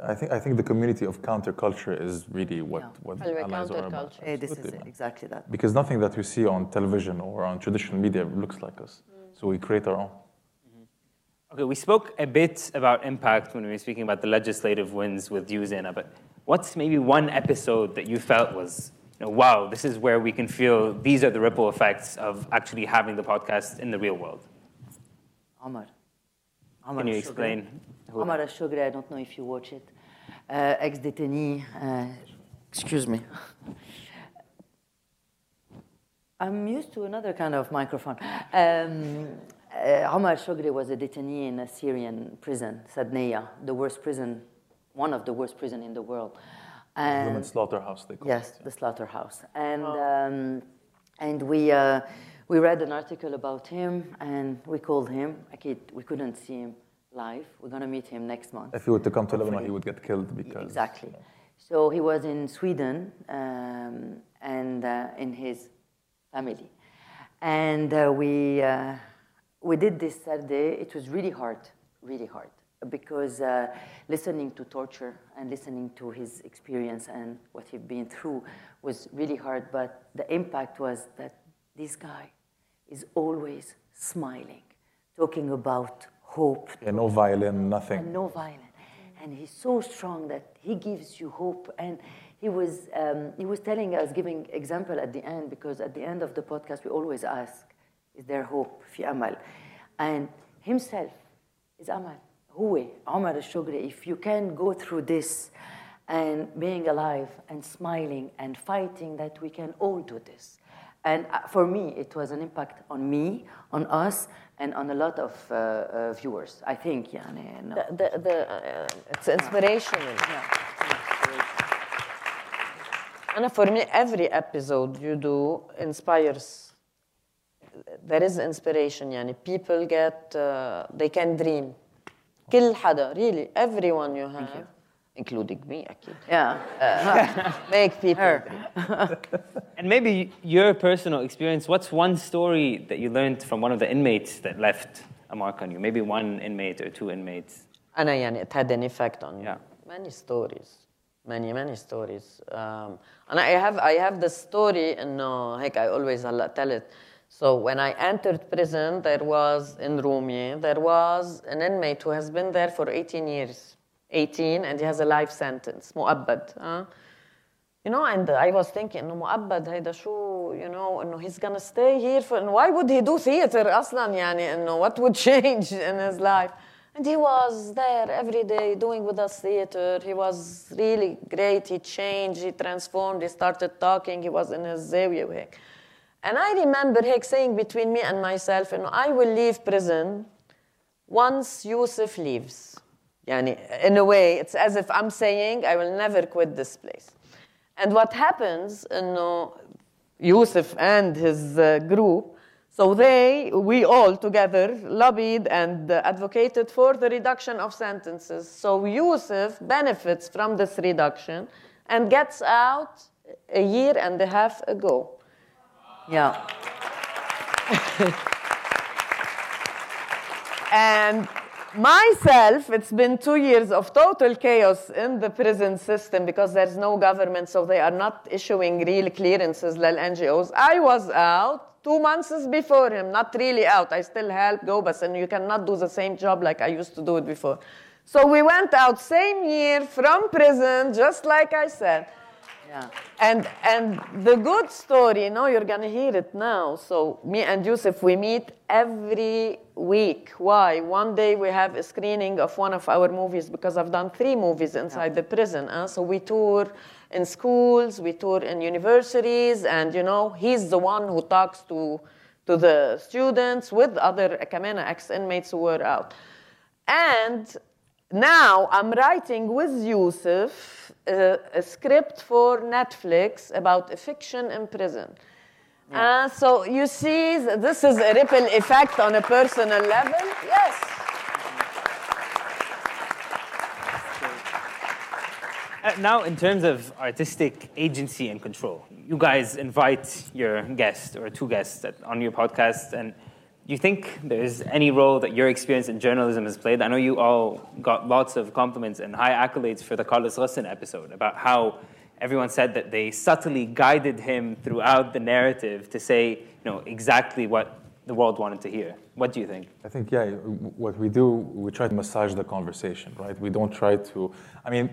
I think I think the community of counterculture is really what Yeah. what Anyway, allies are about. counterculture. Hey, this is Absolutely, man. exactly that. Because nothing that we see on television or on traditional media looks like us. Mm. So we create our own. Mm-hmm. Okay, we spoke a bit about impact when we were speaking about the legislative wins with you, Zeina, but what's maybe one episode that you felt was, you know, wow, this is where we can feel these are the ripple effects of actually having the podcast in the real world? Omar. Omar Can you Alshogre. explain who Omar Alshogre, I don't know if you watch it. Uh, ex-detainee, uh, excuse me. <laughs> I'm used to another kind of microphone. Um, uh, Omar Shogre was a detainee in a Syrian prison, Saydnaya, the worst prison, one of the worst prison in the world. And Women's slaughterhouse, they call it. Yes, it. the slaughterhouse. And, um, and we, uh, we read an article about him and we called him. Akid, we couldn't see him live. We're going to meet him next month. If he were to come to Lebanon, he would get killed because Exactly. So he was in Sweden um, and uh, in his family. And uh, we, uh, we did this Sarde. It was really hard, really hard, because uh, listening to torture and listening to his experience and what he'd been through was really hard. But the impact was that this guy is always smiling, talking about hope, Yeah, no violin, nothing. and no violence. And he's so strong that he gives you hope. And he was, um, he was telling us, giving example at the end, because at the end of the podcast, we always ask, is there hope? في أمل. And himself is أمل. هو عمر الشقري. If you can go through this and being alive and smiling and fighting, that we can all do this. And uh, for me, it was an impact on me, on us, and on a lot of uh, uh, viewers. I think, يعني, no. The, the, the, uh, it's inspirational. And for me, every episode you do inspires. There is inspiration. يعني people get, uh, they can dream. كل حدا, really, everyone you have, including me, Akid. Yeah, uh, <laughs> make people. <laughs> and maybe your personal experience. What's one story that you learned from one of the inmates that left a mark on you? Maybe one inmate or two inmates. And يعني it had an effect on yeah. many stories. many many stories um, and I have I have the story and uh, heck I always tell it so when I entered prison there was in Roumieh there was an inmate who has been there for 18 years 18, and he has a life sentence, مؤبد. Huh? You know, and I was thinking إنه مؤبد هيدا شو you know إنه he's gonna stay here for and why would he do theater أصلا يعني إنه what would <laughs> change in his life and he was there every day doing with us theater he was really great he changed he transformed he started talking he was in his زاوية وهيك and I remember هيك saying between me and myself إنه I will leave prison once Yusuf leaves Yani, in a way, it's as if I'm saying, I will never quit this place. And what happens, you know, Yusuf and his uh, group, so they, we all together, lobbied and uh, advocated for the reduction of sentences. So Yusuf benefits from this reduction and gets out a year and a half ago. Yeah. <laughs> and myself, it's been two years of total chaos in the prison system because there's no government, so they are not issuing real clearances like NGOs. I was out two months before him, not really out. I still help go, but and you cannot do the same job like I used to do it before. So we went out same year from prison, just like I said. Yeah. And and the good story, you know, you're gonna hear it now. So me and Yusuf, we meet every week. Why? One day we have a screening of one of our movies because I've done three movies inside the prison. Huh? So we tour in schools, we tour in universities, and you know, he's the one who talks to to the students with other Kamena ex-inmates who were out. And now I'm writing with Yusuf uh, a script for Netflix about a fiction in prison. Uh, so you see, this is a ripple effect on a personal level. Yes. Uh, now, in terms of artistic agency and control, you guys invite your guest or two guests on your podcast, and you think there's any role that your experience in journalism has played? I know you all got lots of compliments and high accolades for the Carlos Ghosn episode about how everyone said that they subtly guided him throughout the narrative to say, you know, exactly what the world wanted to hear. What do you think? I think, yeah, what we do, we try to massage the conversation, right? We don't try to, I mean,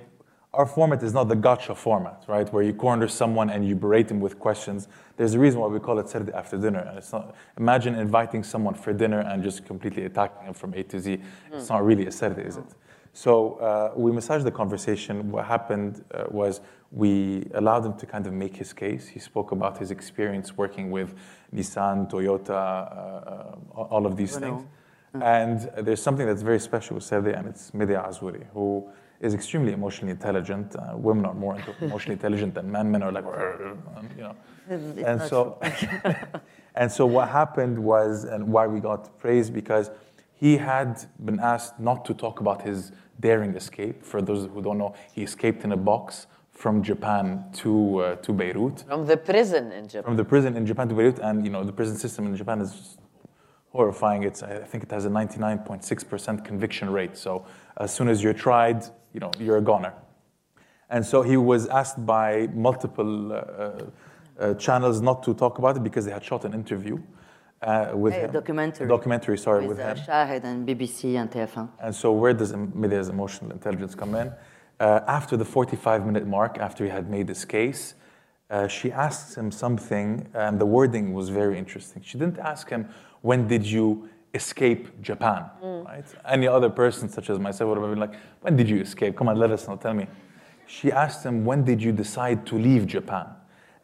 our format is not the gotcha format, right? Where you corner someone and you berate him with questions. There's a reason why we call it Sarde after dinner. And it's not, imagine inviting someone for dinner and just completely attacking him from A to Z. It's not really a Sarde, is it? So uh, we massaged the conversation. What happened uh, was we allowed him to kind of make his case. He spoke about his experience working with Nissan, Toyota, uh, uh, all of these things. And there's something that's very special with Sarde, and it's Medea Azouri, who is extremely emotionally intelligent. Uh, women are more emotionally <laughs> intelligent than men. Men are like, you know. It's and so, <laughs> and so what happened was, and why we got praised because he had been asked not to talk about his daring escape. For those who don't know, he escaped in a box from Japan to uh, to Beirut From the prison in Japan. from the prison in Japan to Beirut, and you know the prison system in Japan is horrifying. It's I think it has a 99.6% conviction rate. So as soon as you're tried, you know you're a goner. And so he was asked by multiple uh, uh, channels not to talk about it because they had shot an interview uh, with A him. documentary. Documentary, sorry, With with uh, him. Shahid and BBC and TF1. And so, where does Medea's emotional intelligence come in? Uh, after the 45 minute mark, after he had made his case, uh, she asks him something, and the wording was very interesting. She didn't ask him, When did you escape Japan? Mm. Right? Any other person, such as myself, would have been like, When did you escape? Come on, let us know, tell me. She asked him, When did you decide to leave Japan?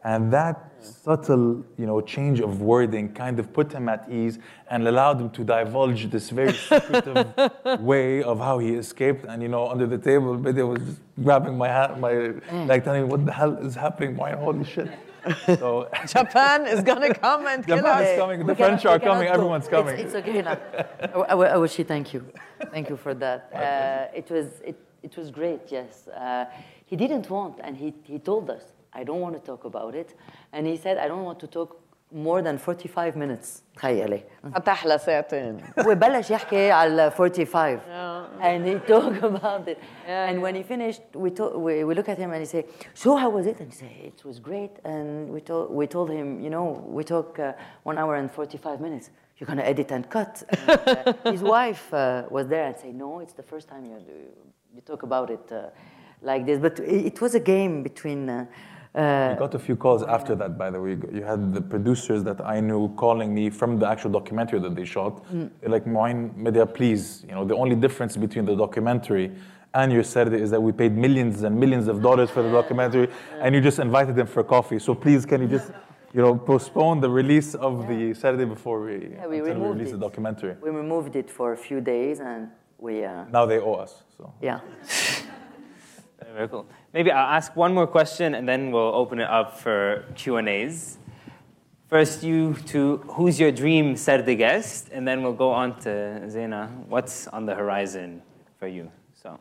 And that subtle, you know, change of wording kind of put him at ease and allowed him to divulge this very secretive <laughs> way of how he escaped. And you know, under the table, Bidya was just grabbing my hand, my mm. like telling me, "What the hell is happening? Why holy shit?" So <laughs> Japan is gonna come and <laughs> kill Japan us. is coming. The We French cannot- are coming. go. Everyone's coming. It's, okay now. I, I, I wish you thank you. Thank you for that. Uh, it, was, it, it was great, yes. Uh, he didn't want, and he, he told us, I don't want to talk about it. And he said, I don't want to talk more than 45 minutes. تخيلي. فتح لها ساعتين. <laughs> وبلش يحكي على 45 <laughs> and he talked about it and when he finished we, to, we, we look at him and he say so how was it and he say it was great and we told, we told him you know we talk uh, one hour and 45 minutes you're going to edit and cut and, uh, <laughs> his wife uh, was there and say no it's the first time you, you talk about it uh, like this but it, it was a game between uh, You got a few calls after that, by the way. You had the producers that I knew calling me from the actual documentary that they shot. They're like, Mouin Medea, please. You know, the only difference between the documentary and your Sarde is that we paid millions and millions of dollars for the documentary, and you just invited them for coffee. So please, can you just, you know, postpone the release of the Sarde before we, Yeah, we we release it. the documentary? We removed it for a few days and we, uh, Now they owe us. So. yeah. <laughs> Very cool. Maybe I'll ask one more question and then we'll open it up for Q&As. First, you two, who's your dream Sarde guest? And then we'll go on to Zeina. What's on the horizon for you? So,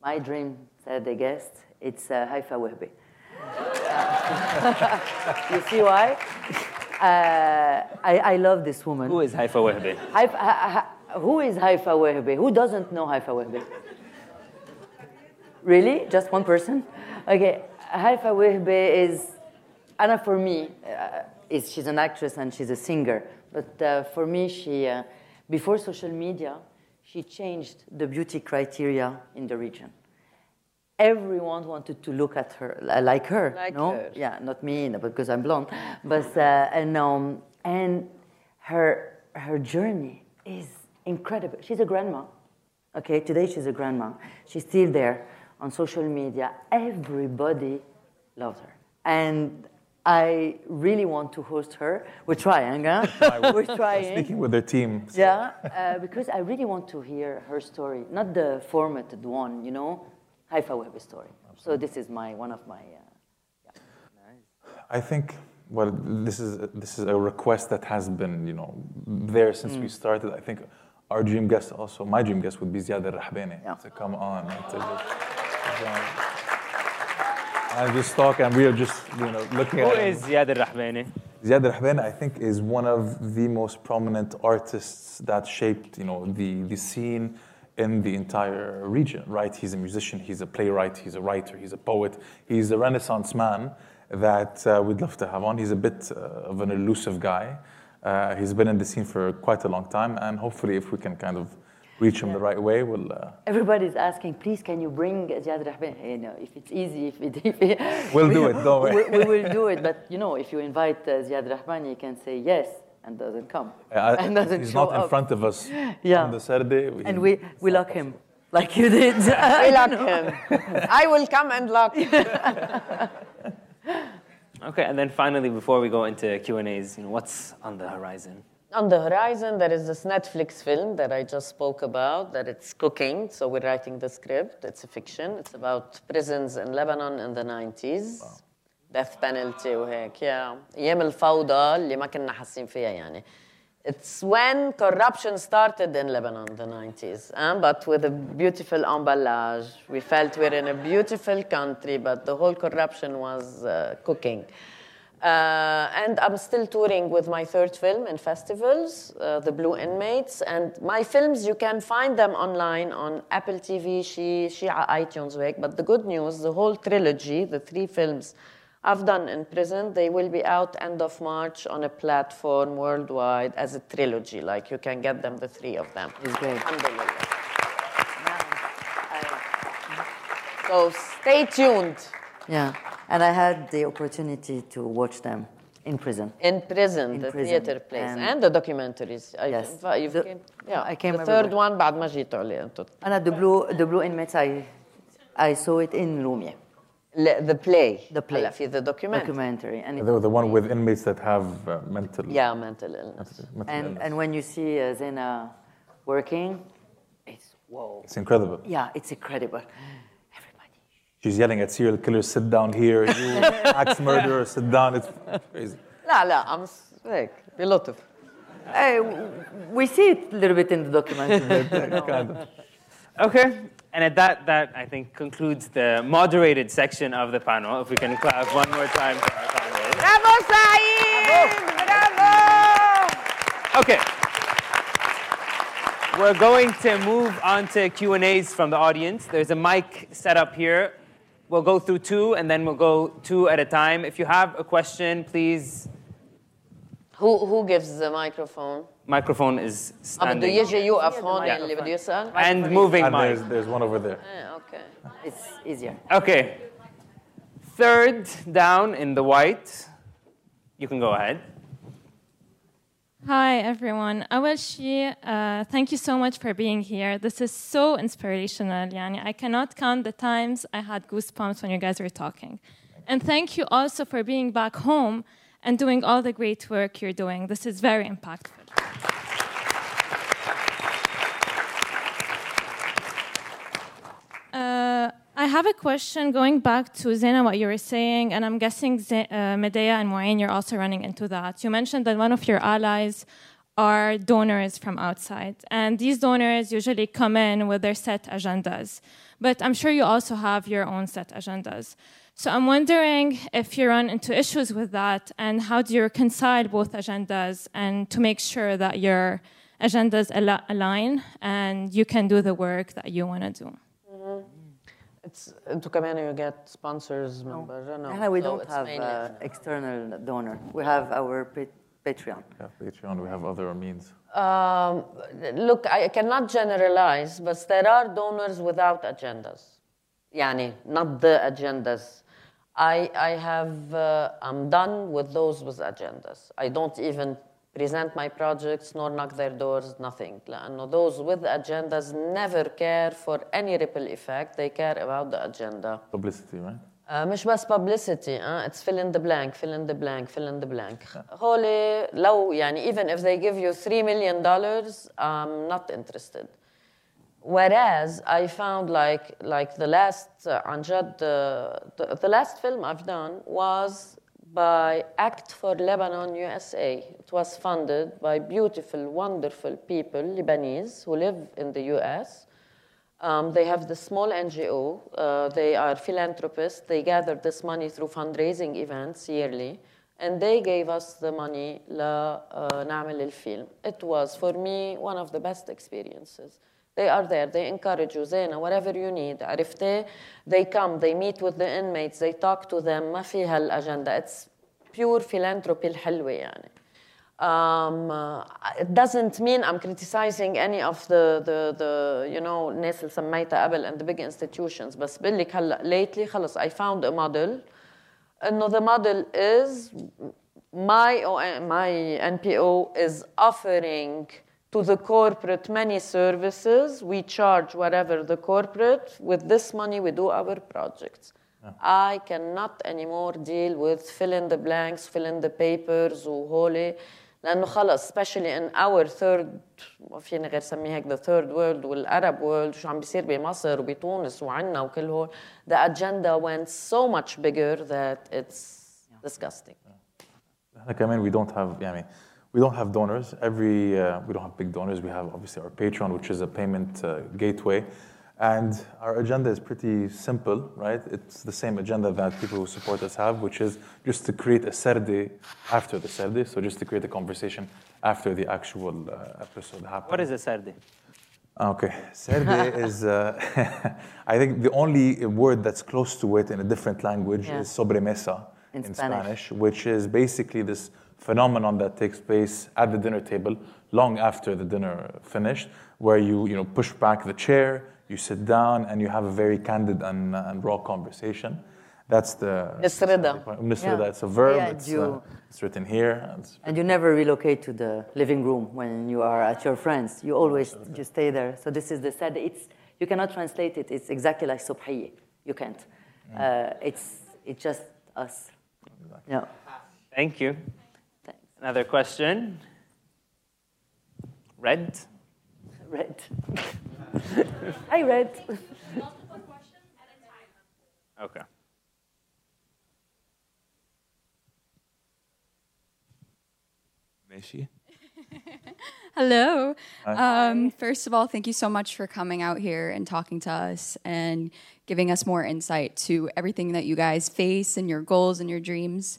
My dream Sarde guest, it's uh, Haifa Wehbe. <laughs> you see why? Uh, I, I love this woman. who is Haifa Wehbe? Haifa, ha, ha, who is Haifa Wehbe? Who doesn't know Haifa Wehbe? Really? Just one person? Okay, Haifa Wehbe is, Anna for me, uh, is, she's an actress and she's a singer. But uh, for me, she, uh, before social media, she changed the beauty criteria in the region. Everyone wanted to look at her like her. Like no? her. Yeah, not me no, because I'm blonde, but uh, and um, and her her journey is incredible. She's a grandma. Okay, today she's a grandma. She's still there on social media. Everybody loves her, and I really want to host her. We're trying, huh? <laughs> We're trying. Speaking with their team. so- Yeah, uh, because I really want to hear her story, not the formatted one, you know, Haifa Wehbe story. So this is my one of my. Uh, I think well, this is this is a request that has been you know there since Mm. we started. I think our dream guest also my dream guest would be Ziad Al Rahbani Yeah. to come on to just, and just talk, and we are just you know looking Who at him. is Ziad al-Rahbani? Ziad Al Rahbani, I think, is one of the most prominent artists that shaped, you know, the, the scene in the entire region, right? He's a musician, he's a playwright, he's a writer, he's a poet, he's a Renaissance man that uh, we'd love to have on. He's a bit uh, of an elusive guy. Uh, he's been in the scene for quite a long time, and hopefully, if we can kind of reach him the right way, we'll. Uh, everybody's asking, please, can you bring Ziad Rahbani? You know, if it's easy, if it. If it <laughs> We'll do it, don't <laughs> we, worry. we will do it, but you know, if you invite uh, Ziad Rahbani, you can say yes and doesn't come. uh, and doesn't he's show not in up. front of us <laughs> Yeah. on the Sarde. And we, we lock him, like you did. We lock him. I will come and lock. Okay, and then finally, before we go into Q&As, you know, what's on the horizon? On the horizon, there is this Netflix film that I just spoke about, that it's cooking. So we're writing the script. It's a fiction. It's about prisons in Lebanon in the 90s. Death penalty وهيك يا ايام الفوضى اللي ما كنا حاسين فيها يعني. It's when corruption started in Lebanon, the 90s, uh, but with a beautiful emballage. We felt we're in a beautiful country, but the whole corruption was uh, cooking. Uh, and I'm still touring with my third film in festivals, uh, The Blue Inmates. And my films, you can find them online on Apple TV, Shia, iTunes, Wake. But the good news, the whole trilogy, the three films I've done in prison, they will be out end of March on a platform worldwide as a trilogy. Like you can get them, the three of them. It's great. So stay tuned. Yeah. And I had the opportunity to watch them in prison. In prison, in the prison. theater plays and, and, the documentaries. Yes. I, the, came, yeah, I came. The third one, بعد ما جيت And at the blue, the blue inmates, I, I saw it in Lumia. The play. The play. the documentary. documentary. And the, the one with inmates that have uh, mental. Yeah, mental illness. Mental, and illness. and when you see uh, Zeina working, it's whoa. It's incredible. Yeah, it's incredible she's yelling at serial killers, sit down here, you <laughs> axe murderer, sit down. It's crazy. No, no, I'm like a lot of. Hey, we see it a little bit in the documentary. <laughs> Okay, and at that, that I think concludes the moderated section of the panel. If we can clap one more time for our panel. Bravo, Said! Bravo! Okay. We're going to move on to Q and A's from the audience. There's a mic set up here. We'll go through two, and then we'll go two at a time. If you have a question, please. Who, who gives the microphone? Microphone is ah, standing. Yeah. And moving there's, there's one over there. Ah, okay. It's easier. Okay. Third down in the white. You can go ahead. Hi, everyone. Awalshi, uh, thank you so much for being here. This is so inspirational. Yani, I cannot count the times I had goosebumps when you guys were talking. And thank you also for being back home and doing all the great work you're doing. This is very impactful. Uh, I have a question going back to Zeina, what you were saying, and I'm guessing Z- uh, Medea and Mouin, you're also running into that. You mentioned that one of your allies are donors from outside, and these donors usually come in with their set agendas. But I'm sure you also have your own set agendas. So I'm wondering if you run into issues with that, and how do you reconcile both agendas and to make sure that your agendas al- align and you can do the work that you want to do? It's to come in, you get sponsors, members. No, we so don't have uh, external donor. We have our Patreon. Yeah, Patreon. We have other means. Um, look, I cannot generalize, but there are donors without agendas. Yani, not the agendas. I, I have, uh, I'm done with those with agendas. I don't even present my projects nor knock their doors, nothing. لأنه those with agendas never care for any ripple effect. They care about the agenda. Publicity, right? Uh, مش بس publicity uh, it's fill in the blank fill in the blank fill in the blank هولي لو يعني even if they give you 3 million dollars I'm not interested whereas I found like like the last uh, عن جد uh, the, the last film I've done was by Act for Lebanon USA it was funded by beautiful wonderful people Lebanese who live in the US um, they have the small NGO. Uh, they are philanthropists. They gather this money through fundraising events yearly. And they gave us the money لنعمل الفيلم. It was, for me, one of the best experiences. They are there, they encourage you, Zeina. whatever you need, عرفتي? They come, they meet with the inmates, they talk to them, ما فيها الأجندة. It's pure philanthropy الحلوة يعني. Um, it doesn't mean I'm criticizing any of the, the, the you know الناس اللي سميتها قبل and the big institutions بس بقول لك هلا lately خلص I found a model انه the model is my my NPO is offering to the corporate many services we charge whatever the corporate with this money we do our projects I cannot anymore deal with fill in the blanks fill in the papers وهولي لانه خلص especially in our third ما فيني غير سميه هيك the third world والارب world شو عم بيصير بمصر وبتونس وعنا وكل هول the agenda went so much bigger that it's disgusting احنا كمان we don't have يعني we don't have donors every uh, we don't have big donors we have obviously our Patreon which is a payment uh, gateway and our agenda is pretty simple right it's the same agenda that people who support us have which is just to create a sarde after the sarde so just to create a conversation after the actual uh, episode happens What is a sarde? Okay, Sarde <laughs> is, uh, <laughs> I think the only word that's close to it in a different language Yeah. is sobremesa In in, Spanish. Spanish. which is basically this phenomenon that takes place at the dinner table long after the dinner finished, where you, you know, push back the chair, you sit down, and you have a very candid and, and raw conversation. That's the. Nisrida. Nisrida, Yeah. it's a verb, Yeah, it's, you- uh, it's written here. and it's- And you never relocate to the living room when you are at your friends. You always just stay there. So this is the sad. It's you cannot translate it. It's exactly like subhiye. You can't. Uh, it's it's just us. No. Thank you. Another question? Rent? Rent. I Red. <laughs> Okay. Meshi? <laughs> Hello. Um, first of all, thank you so much for coming out here and talking to us and giving us more insight to everything that you guys face and your goals and your dreams.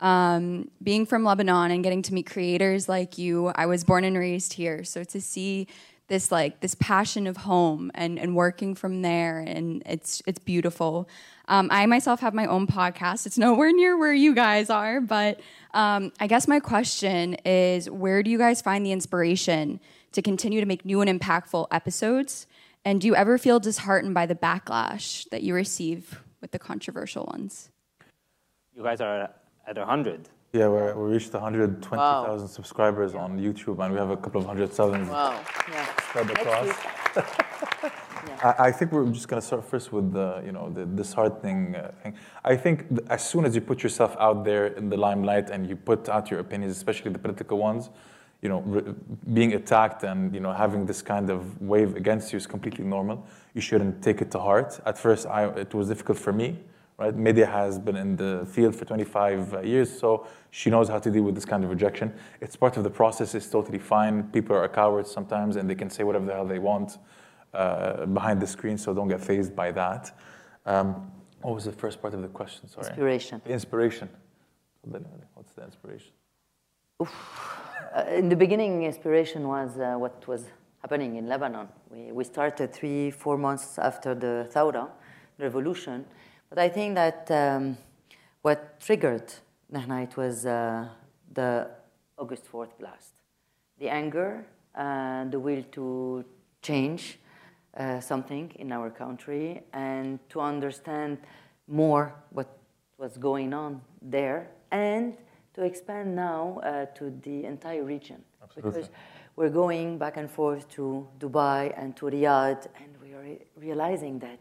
Um, being from Lebanon and getting to meet creators like you, I was born and raised here. So to see this like this passion of home and, and working from there and it's it's beautiful. Um, I myself have my own podcast. It's nowhere near where you guys are, but um, I guess my question is where do you guys find the inspiration to continue to make new and impactful episodes? And do you ever feel disheartened by the backlash that you receive with the controversial ones? You guys are at 100. Yeah, we're, we reached 120,000 subscribers on YouTube, and we have a couple of hundred thousand Wow. Yeah. spread across. week. <laughs> I, I think we're just going to start first with the, you know, the disheartening uh, thing. I think th- as soon as you put yourself out there in the limelight and you put out your opinions, especially the political ones, you know, re- being attacked and you know having this kind of wave against you is completely normal. You shouldn't take it to heart. At first, I, it was difficult for me. Right, Medea has been in the field for 25 uh, years, so she knows how to deal with this kind of rejection. It's part of the process. It's totally fine. People are cowards sometimes, and they can say whatever the hell they want uh, behind the screen, so don't get phased by that. Um, what was the first part of the question? Sorry. Inspiration. Inspiration. What's the inspiration? Uh, in the beginning, inspiration was uh, what was happening in Lebanon. We, we started three, four months after the Thawra, revolution. But I think that um, what triggered Nahna, it was uh, the August 4th blast. The anger and the will to change uh, something in our country and to understand more what was going on there and to expand now uh, to the entire region. Absolutely. Because we're going back and forth to Dubai and to Riyadh, and we are re- realizing that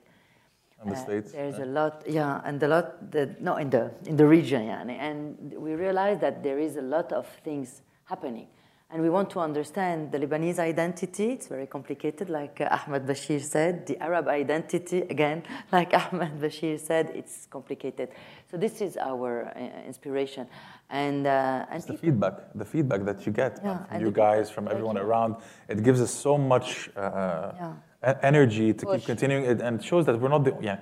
The uh, States? there's yeah. a lot, yeah, and a lot, that, no, in the, in the region, yeah, and- we realize that there is a lot of things happening. And we want to understand the Lebanese identity. It's very complicated, like uh, Ahmed Bashir said. The Arab identity, again, <laughs> like Ahmed Bashir said, it's complicated. So this is our uh, inspiration. And, uh, and It's the feedback, the feedback that you get Yeah, from you guys, from everyone around. It gives us so much uh, Yeah. Energy to Push. keep continuing it, and it shows that we're not the yeah.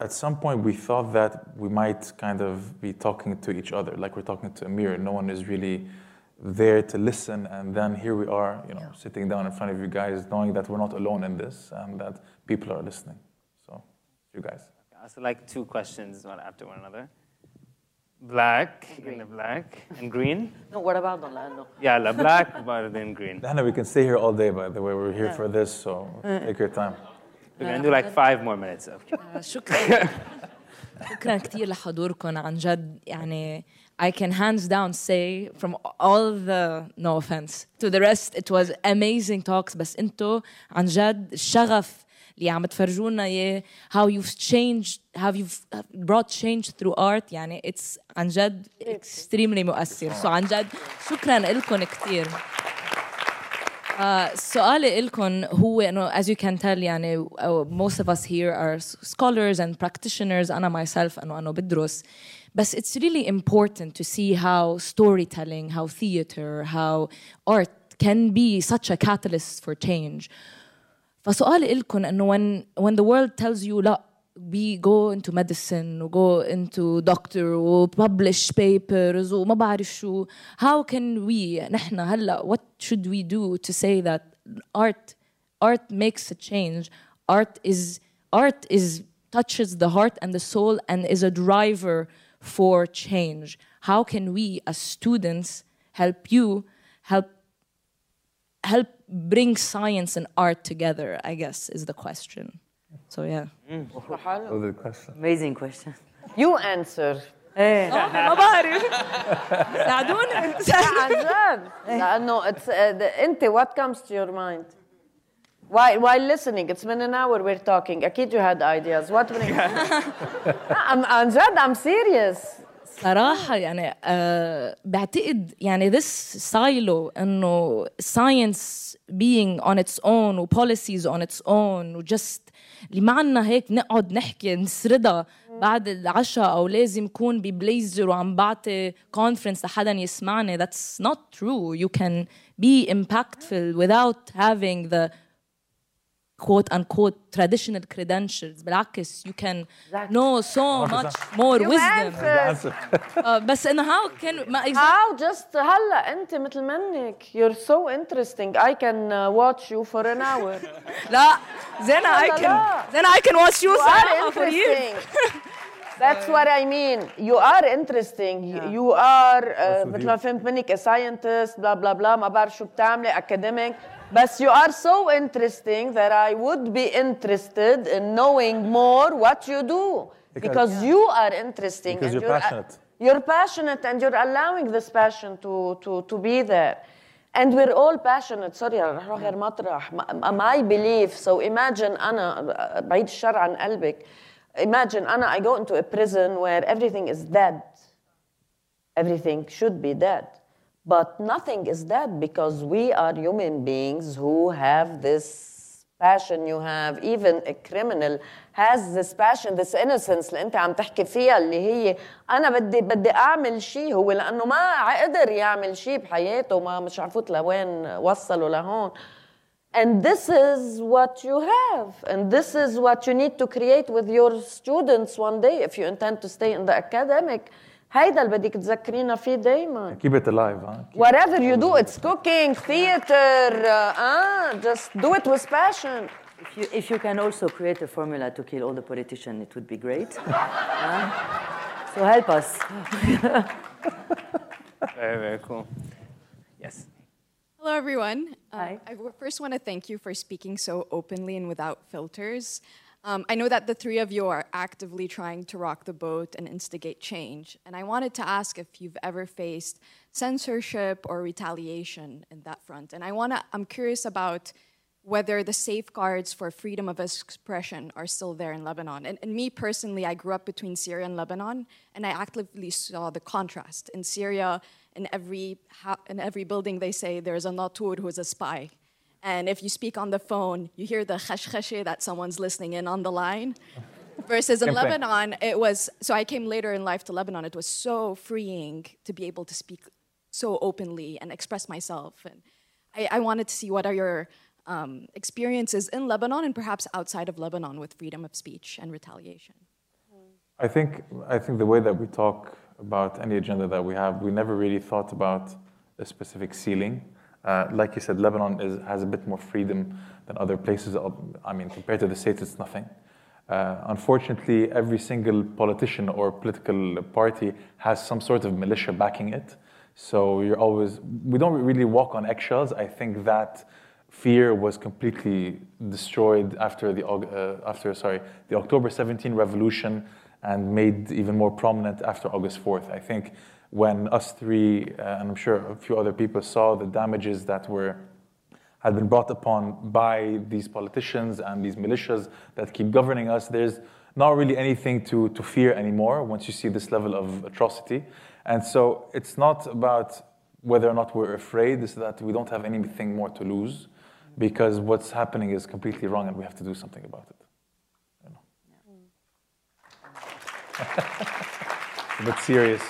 At some point, we thought that we might kind of be talking to each other, like we're talking to a mirror. No one is really there to listen, and then here we are, you know, sitting down in front of you guys, knowing that we're not alone in this, and that people are listening. So, you guys. So like two questions one after one another Black in the black and green. <laughs> No, what about the land? No. Yeah, la black, but then green. Hannah, we can stay here all day, by the way. We're here for this, so <laughs> take your time. We're gonna do like five more minutes of. شكرا شكرا كثير لحضوركم عن جد يعني I can hands down say from all the no offense to the rest it was amazing talks بس انتو عن جد الشغف اللي عم تفرجونا اياه how you've changed how you've brought change through art يعني it's عن جد extremely مؤثر so عن جد شكرا لكم كثير آه، سؤالي لكم هو انه as you can tell يعني uh, most of us here are s- scholars and practitioners انا myself انه انا بدرس بس it's really important to see how storytelling how theater how art can be such a catalyst for change فسؤالي لكم انه when when the world tells you لا we go into medicine و go into doctor و publish papers وما بعرف شو how can we نحن هلا what should we do to say that art art makes a change art is art is touches the heart and the soul and is a driver for change how can we as students help you help help bring science and art together i guess is the question so yeah What was the question? Amazing question. You answer. Eh, <laughs> ما <laughs> <laughs> بعرف ساعدوني عن جد لانه it's, uh, the, انت what comes to your mind while, while listening it's been an hour we're talking اكيد you had ideas what brings I'm, عن جد I'm serious صراحة يعني آه بعتقد يعني this silo انه science being on its own و policies on its own و just اللي معنا هيك نقعد نحكي نسردها بعد العشاء او لازم يكون ببليزر وعم بعطي conference لحدا يسمعني that's not true you can be impactful without having the quote unquote traditional credentials بالعكس you can know so much more wisdom Answer. آه، بس انه how can ما إذا- how just هلا انت مثل منك you're so interesting I can uh, watch you for an hour <laughs> لا زينة I لا، can لا. زينة I can watch you you are صراحة for years <laughs> interesting That's what I mean. You are interesting. You- You are uh, مثل ما فهمت منك a scientist blah blah blah ما بعرف شو بتعملي academic بس you are so interesting that I would be interested in knowing more what you do. because you are interesting Because and you're passionate. you're passionate and you're allowing this passion to, to, to be there. And we're all passionate. Sorry رح أروح غير مطرح. My- My belief. So imagine أنا بعيد الشر عن قلبك. Imagine أنا I go into a prison where everything is dead. Everything should be dead. But nothing is dead because we are human beings who have this passion you have. Even a criminal has this passion, this innocence اللي أنت عم تحكي فيها اللي هي أنا بدي بدي أعمل شيء هو لأنه ما قدر يعمل شيء بحياته ما مش عرفوت لوين وصلوا لهون. And this is what you have. And this is what you need to create with your students one day if you intend to stay in the academic. هيدا اللي بدك تذكرينا فيه دايما. Keep it alive, huh? Whatever you do, it's cooking, theater, uh, ah, just do it with passion. If you, if you can also create a formula to kill all the politicians, it would be great. Huh? <laughs> So help us. <laughs> Very, very cool. Yes. Hello, everyone. Uh, Hi. I w- first want to thank you for speaking so openly and without filters. Um, I know that the three of you are actively trying to rock the boat and instigate change. And I wanted to ask if you've ever faced censorship or retaliation in that front. And I wanna, I'm curious about whether the safeguards for freedom of expression are still there in Lebanon. And, and me personally, I grew up between Syria and Lebanon, and I actively saw the contrast. In Syria, in every, in every building, they say there's a Natur who's a spy. And if you speak on the phone, you hear the khashkhashe that someone's listening in on the line. <laughs> Versus in Lebanon, it was, so I came later in life to Lebanon, it was so freeing to be able to speak so openly and express myself. And I, I wanted to see what are your um, experiences in Lebanon and perhaps outside of Lebanon with freedom of speech and retaliation. I think I think the way that we talk about any agenda that we have, we never really thought about a specific ceiling. Uh, like you said, Lebanon is, has a bit more freedom than other places. I mean, compared to the states, it's nothing. Uh, unfortunately, every single politician or political party has some sort of militia backing it. So you're always, we don't really walk on eggshells. I think that fear was completely destroyed after the, uh, after, sorry, the October 17 revolution and made even more prominent after August 4th. I think when us three, uh, and I'm sure a few other people saw the damages that were had been brought upon by these politicians and these militias that keep governing us, there's not really anything to, to fear anymore once you see this level of atrocity. And so it's not about whether or not we're afraid, it's that we don't have anything more to lose because what's happening is completely wrong and we have to do something about it. You know. a <laughs> bit serious.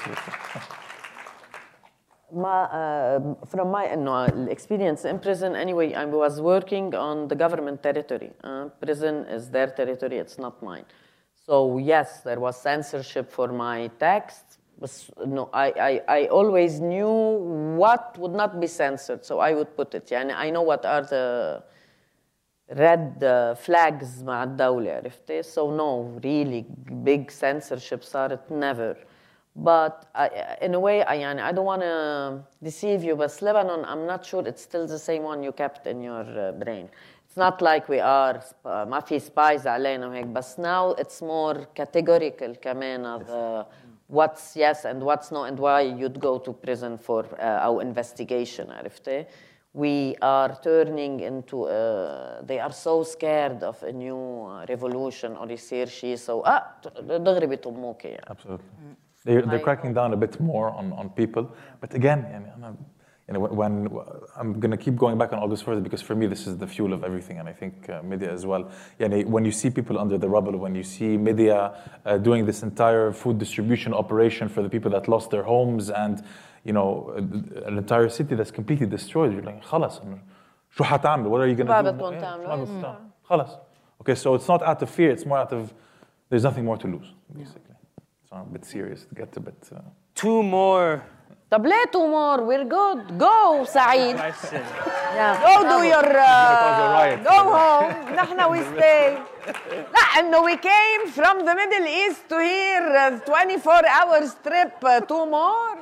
My, uh, from my no, experience in prison, anyway, I was working on the government territory. Uh, prison is their territory, it's not mine. So, yes, there was censorship for my text. But no, I, I, I always knew what would not be censored, so I would put it. يعني I know what are the red uh, flags مع الدولة عرفتي؟ So no, really big censorship صارت never. But I, in a way, I, يعني, I don't want to deceive you, but Lebanon, I'm not sure it's still the same one you kept in your uh, brain. It's not like we are sp- uh, ما في spies علينا وهيك, but now it's more categorical كمان of uh, what's yes and what's no and why you'd go to prison for uh, our investigation عرفتي؟ we are turning into uh, they are so scared of a new uh, revolution or يصير شيء so ah دغري بيطموك يعني Absolutely. They're, they're cracking down a bit more on, on people. But again, يعني أنا- you know, when, when I'm going to keep going back on August 1st because for me this is the fuel of everything, and I think uh, media as well. يعني when you see people under the rubble, when you see media uh, doing this entire food distribution operation for the people that lost their homes, and you know an entire city that's completely destroyed, you're like, خلاص إنه شو حتعمل? What are you going ما to do? بدهم Yeah, تعملوا. شو حتعمل؟ خلاص. Okay, so it's not out of fear; it's more out of there's nothing more to lose, basically. A bit serious to get a bit. Uh, Two more طب ليه two more we're good go سعيد. Yeah. go do your uh, go home نحن we stay لا انه we came from the Middle East to here uh, 24 hours trip uh, two more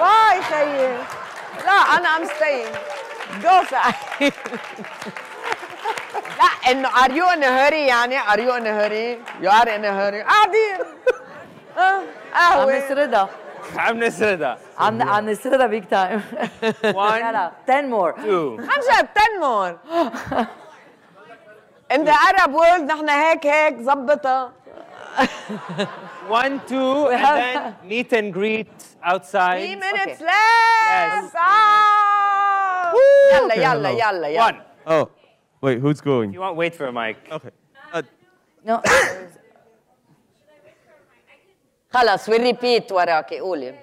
واي خيي لا أنا I'm staying go سعيد لا انه are you in a hurry يعني are you in a hurry you are in a hurry قاعدين آه، عم قهوة نسردها عم نسردها. عم عم نسردها big time One, يلا <laughs> 10 more two. عن جد 10 more in the Arab world نحن هيك هيك زبطها One, two, and then meet and greet outside. three minutes Okay. left Yes. آه. يلا يلا يلا يلا One. Oh, wait, who's going? You won't wait for a mic. Okay. Uh, no <coughs> <coughs> <coughs> خلص we repeat وراكي قولي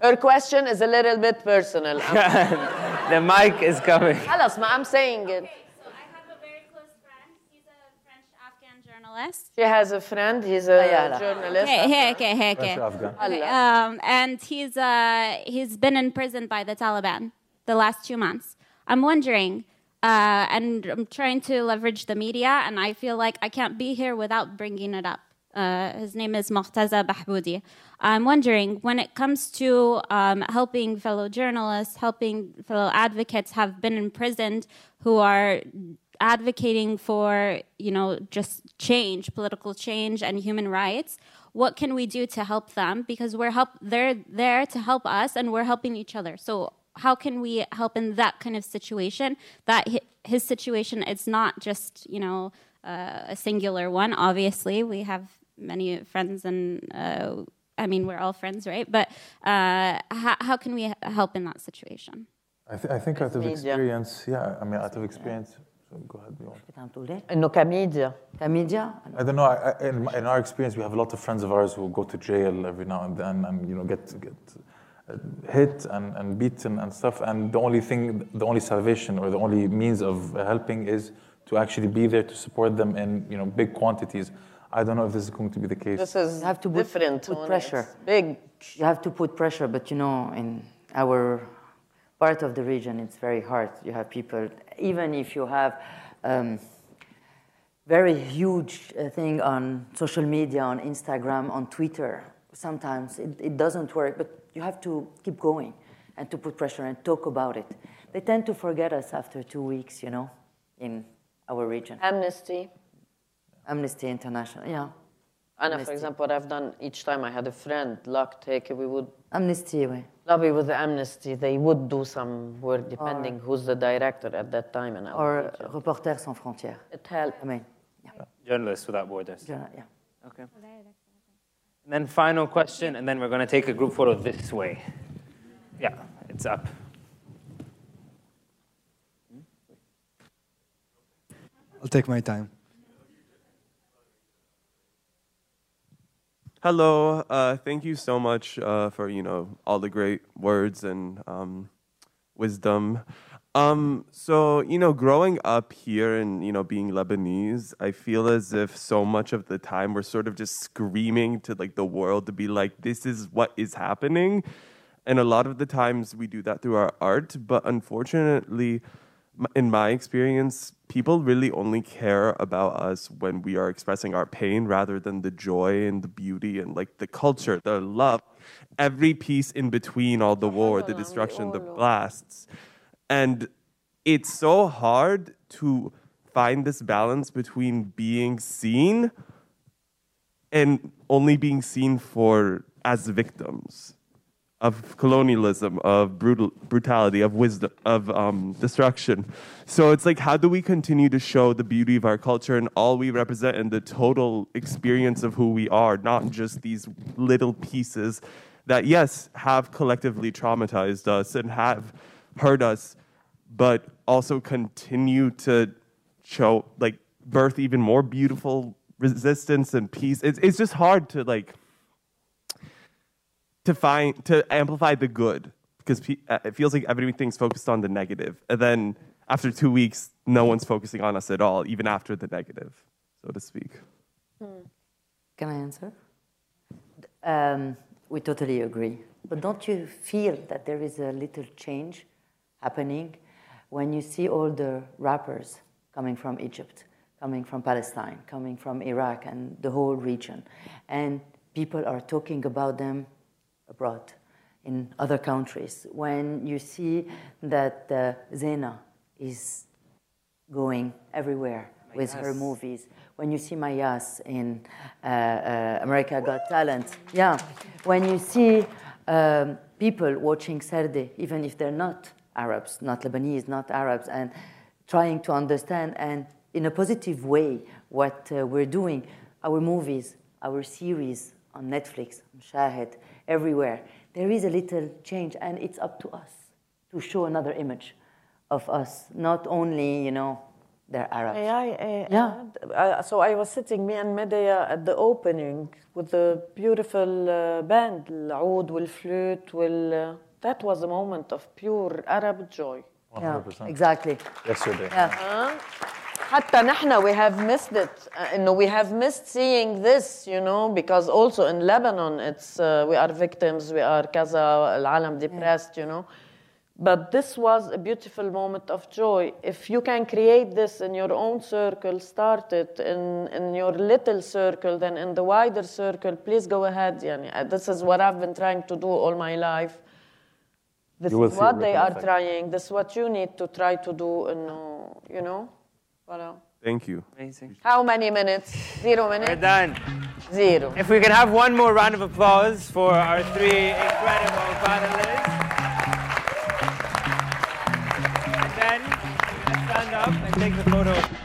Her question is a little bit personal. <laughs> I'm- the mic is coming. خلص ما I'm saying it. So I have a very close friend. He's a French Afghan journalist. She has a friend, he's a Ayala. journalist. Hey, hey, okay, hey, okay. French Afghan. Okay, Um, and he's uh, he's been imprisoned by the Taliban the last two months. I'm wondering, uh, and I'm trying to leverage the media, and I feel like I can't be here without bringing it up. Uh, his name is Mortaza Behboudi. I'm wondering when it comes to um, helping fellow journalists, helping fellow advocates have been imprisoned who are advocating for you know just change political change and human rights what can we do to help them because we're help they're there to help us and we're helping each other so how can we help in that kind of situation? That his situation, it's not just you know uh, a singular one. Obviously, we have many friends and. Uh, I mean, we're all friends, right? But uh, how, how can we help in that situation? I, th- I think out of experience, yeah. I mean, out of experience, go ahead. No, Camidia. I don't know. I, I, in, in, our experience, we have a lot of friends of ours who go to jail every now and then and, you know, get, get hit and, and beaten and stuff. And the only thing, the only salvation or the only means of helping is to actually be there to support them in you know big quantities. I don't know if this is going to be the case. This is You have to put- different. put Tony. pressure. Big. you have to put pressure, but you know, in our part of the region, it's very hard. You have people, even if you have um, very huge uh, thing on social media, on Instagram, on Twitter, sometimes it, it doesn't work, but you have to keep going and to put pressure and talk about it. They tend to forget us after two weeks, you know, in our region. Amnesty. Amnesty International, yeah. Anna, Amnesty. for example, what I've done each time I had a friend, luck taker, we would. Amnesty, oui. Lobby with the amnesty, they would do some work depending or, who's the director at that time. And or Reporters Sans Frontières. It helped. I mean, yeah. Journalists Without Borders. Yeah, yeah. Okay. And then final question, and then we're going to take a group photo this way. Yeah, it's up. I'll take my time. Hello. Uh, thank you so much uh, for you know all the great words and um, wisdom. Um, so you know, growing up here and you know being Lebanese, I feel as if so much of the time we're sort of just screaming to like the world to be like, "This is what is happening," and a lot of the times we do that through our art. But unfortunately, in my experience, people really only care about us when we are expressing our pain rather than the joy and the beauty and like the culture, the love, every piece in between all the war, the destruction, the blasts. And it's so hard to find this balance between being seen and only being seen for as victims of colonialism, of brutal, brutality, of wisdom, of um, destruction. So it's like, how do we continue to show the beauty of our culture and all we represent and the total experience of who we are, not just these little pieces that, yes, have collectively traumatized us and have hurt us, but also continue to show, like, birth even more beautiful resistance and peace. It's, it's just hard to, like, to find to amplify the good because uh, it feels like everything's focused on the negative. and then after two weeks no one's focusing on us at all even after the negative so to speak Can I answer? Um, we totally agree. But don't you feel that there is a little change happening when you see all the rappers coming from Egypt, coming from Palestine, coming from Iraq and the whole region, and people are talking about them abroad in other countries, when you see that uh, Zeina is going everywhere with her movies, when you see Mayyas in uh, uh, America Got Talent, yeah, when you see um, people watching Sarde, even if they're not Arabs, not Lebanese, not Arabs, and trying to understand and in a positive way what uh, we're doing, our movies, our series on Netflix, on Shahid, everywhere, there is a little change, and it's up to us to show another image of us, not only, you know, they're Arabs. May I uh, Yeah. add? Uh, so I was sitting, me and Medea, at the opening with the beautiful uh, band, العود والفlute. وال, uh, that was a moment of pure Arab joy. Yeah, 100%. exactly. Yesterday. Yeah. حتى نحن we have missed it uh, انه we have missed seeing this you know because also in Lebanon it's uh, we are victims we are كذا العالم depressed you know but this was a beautiful moment of joy if you can create this in your own circle start it in in your little circle then in the wider circle please go ahead يعني uh, this is what I've been trying to do all my life this is what they are effect. trying. This is what you need to try to do. Uh, and, you know? Voilà. Thank you. Amazing. How many minutes? Zero minutes? We're done. Zero. If we can have one more round of applause for our three incredible panelists. And then stand up and take the photo.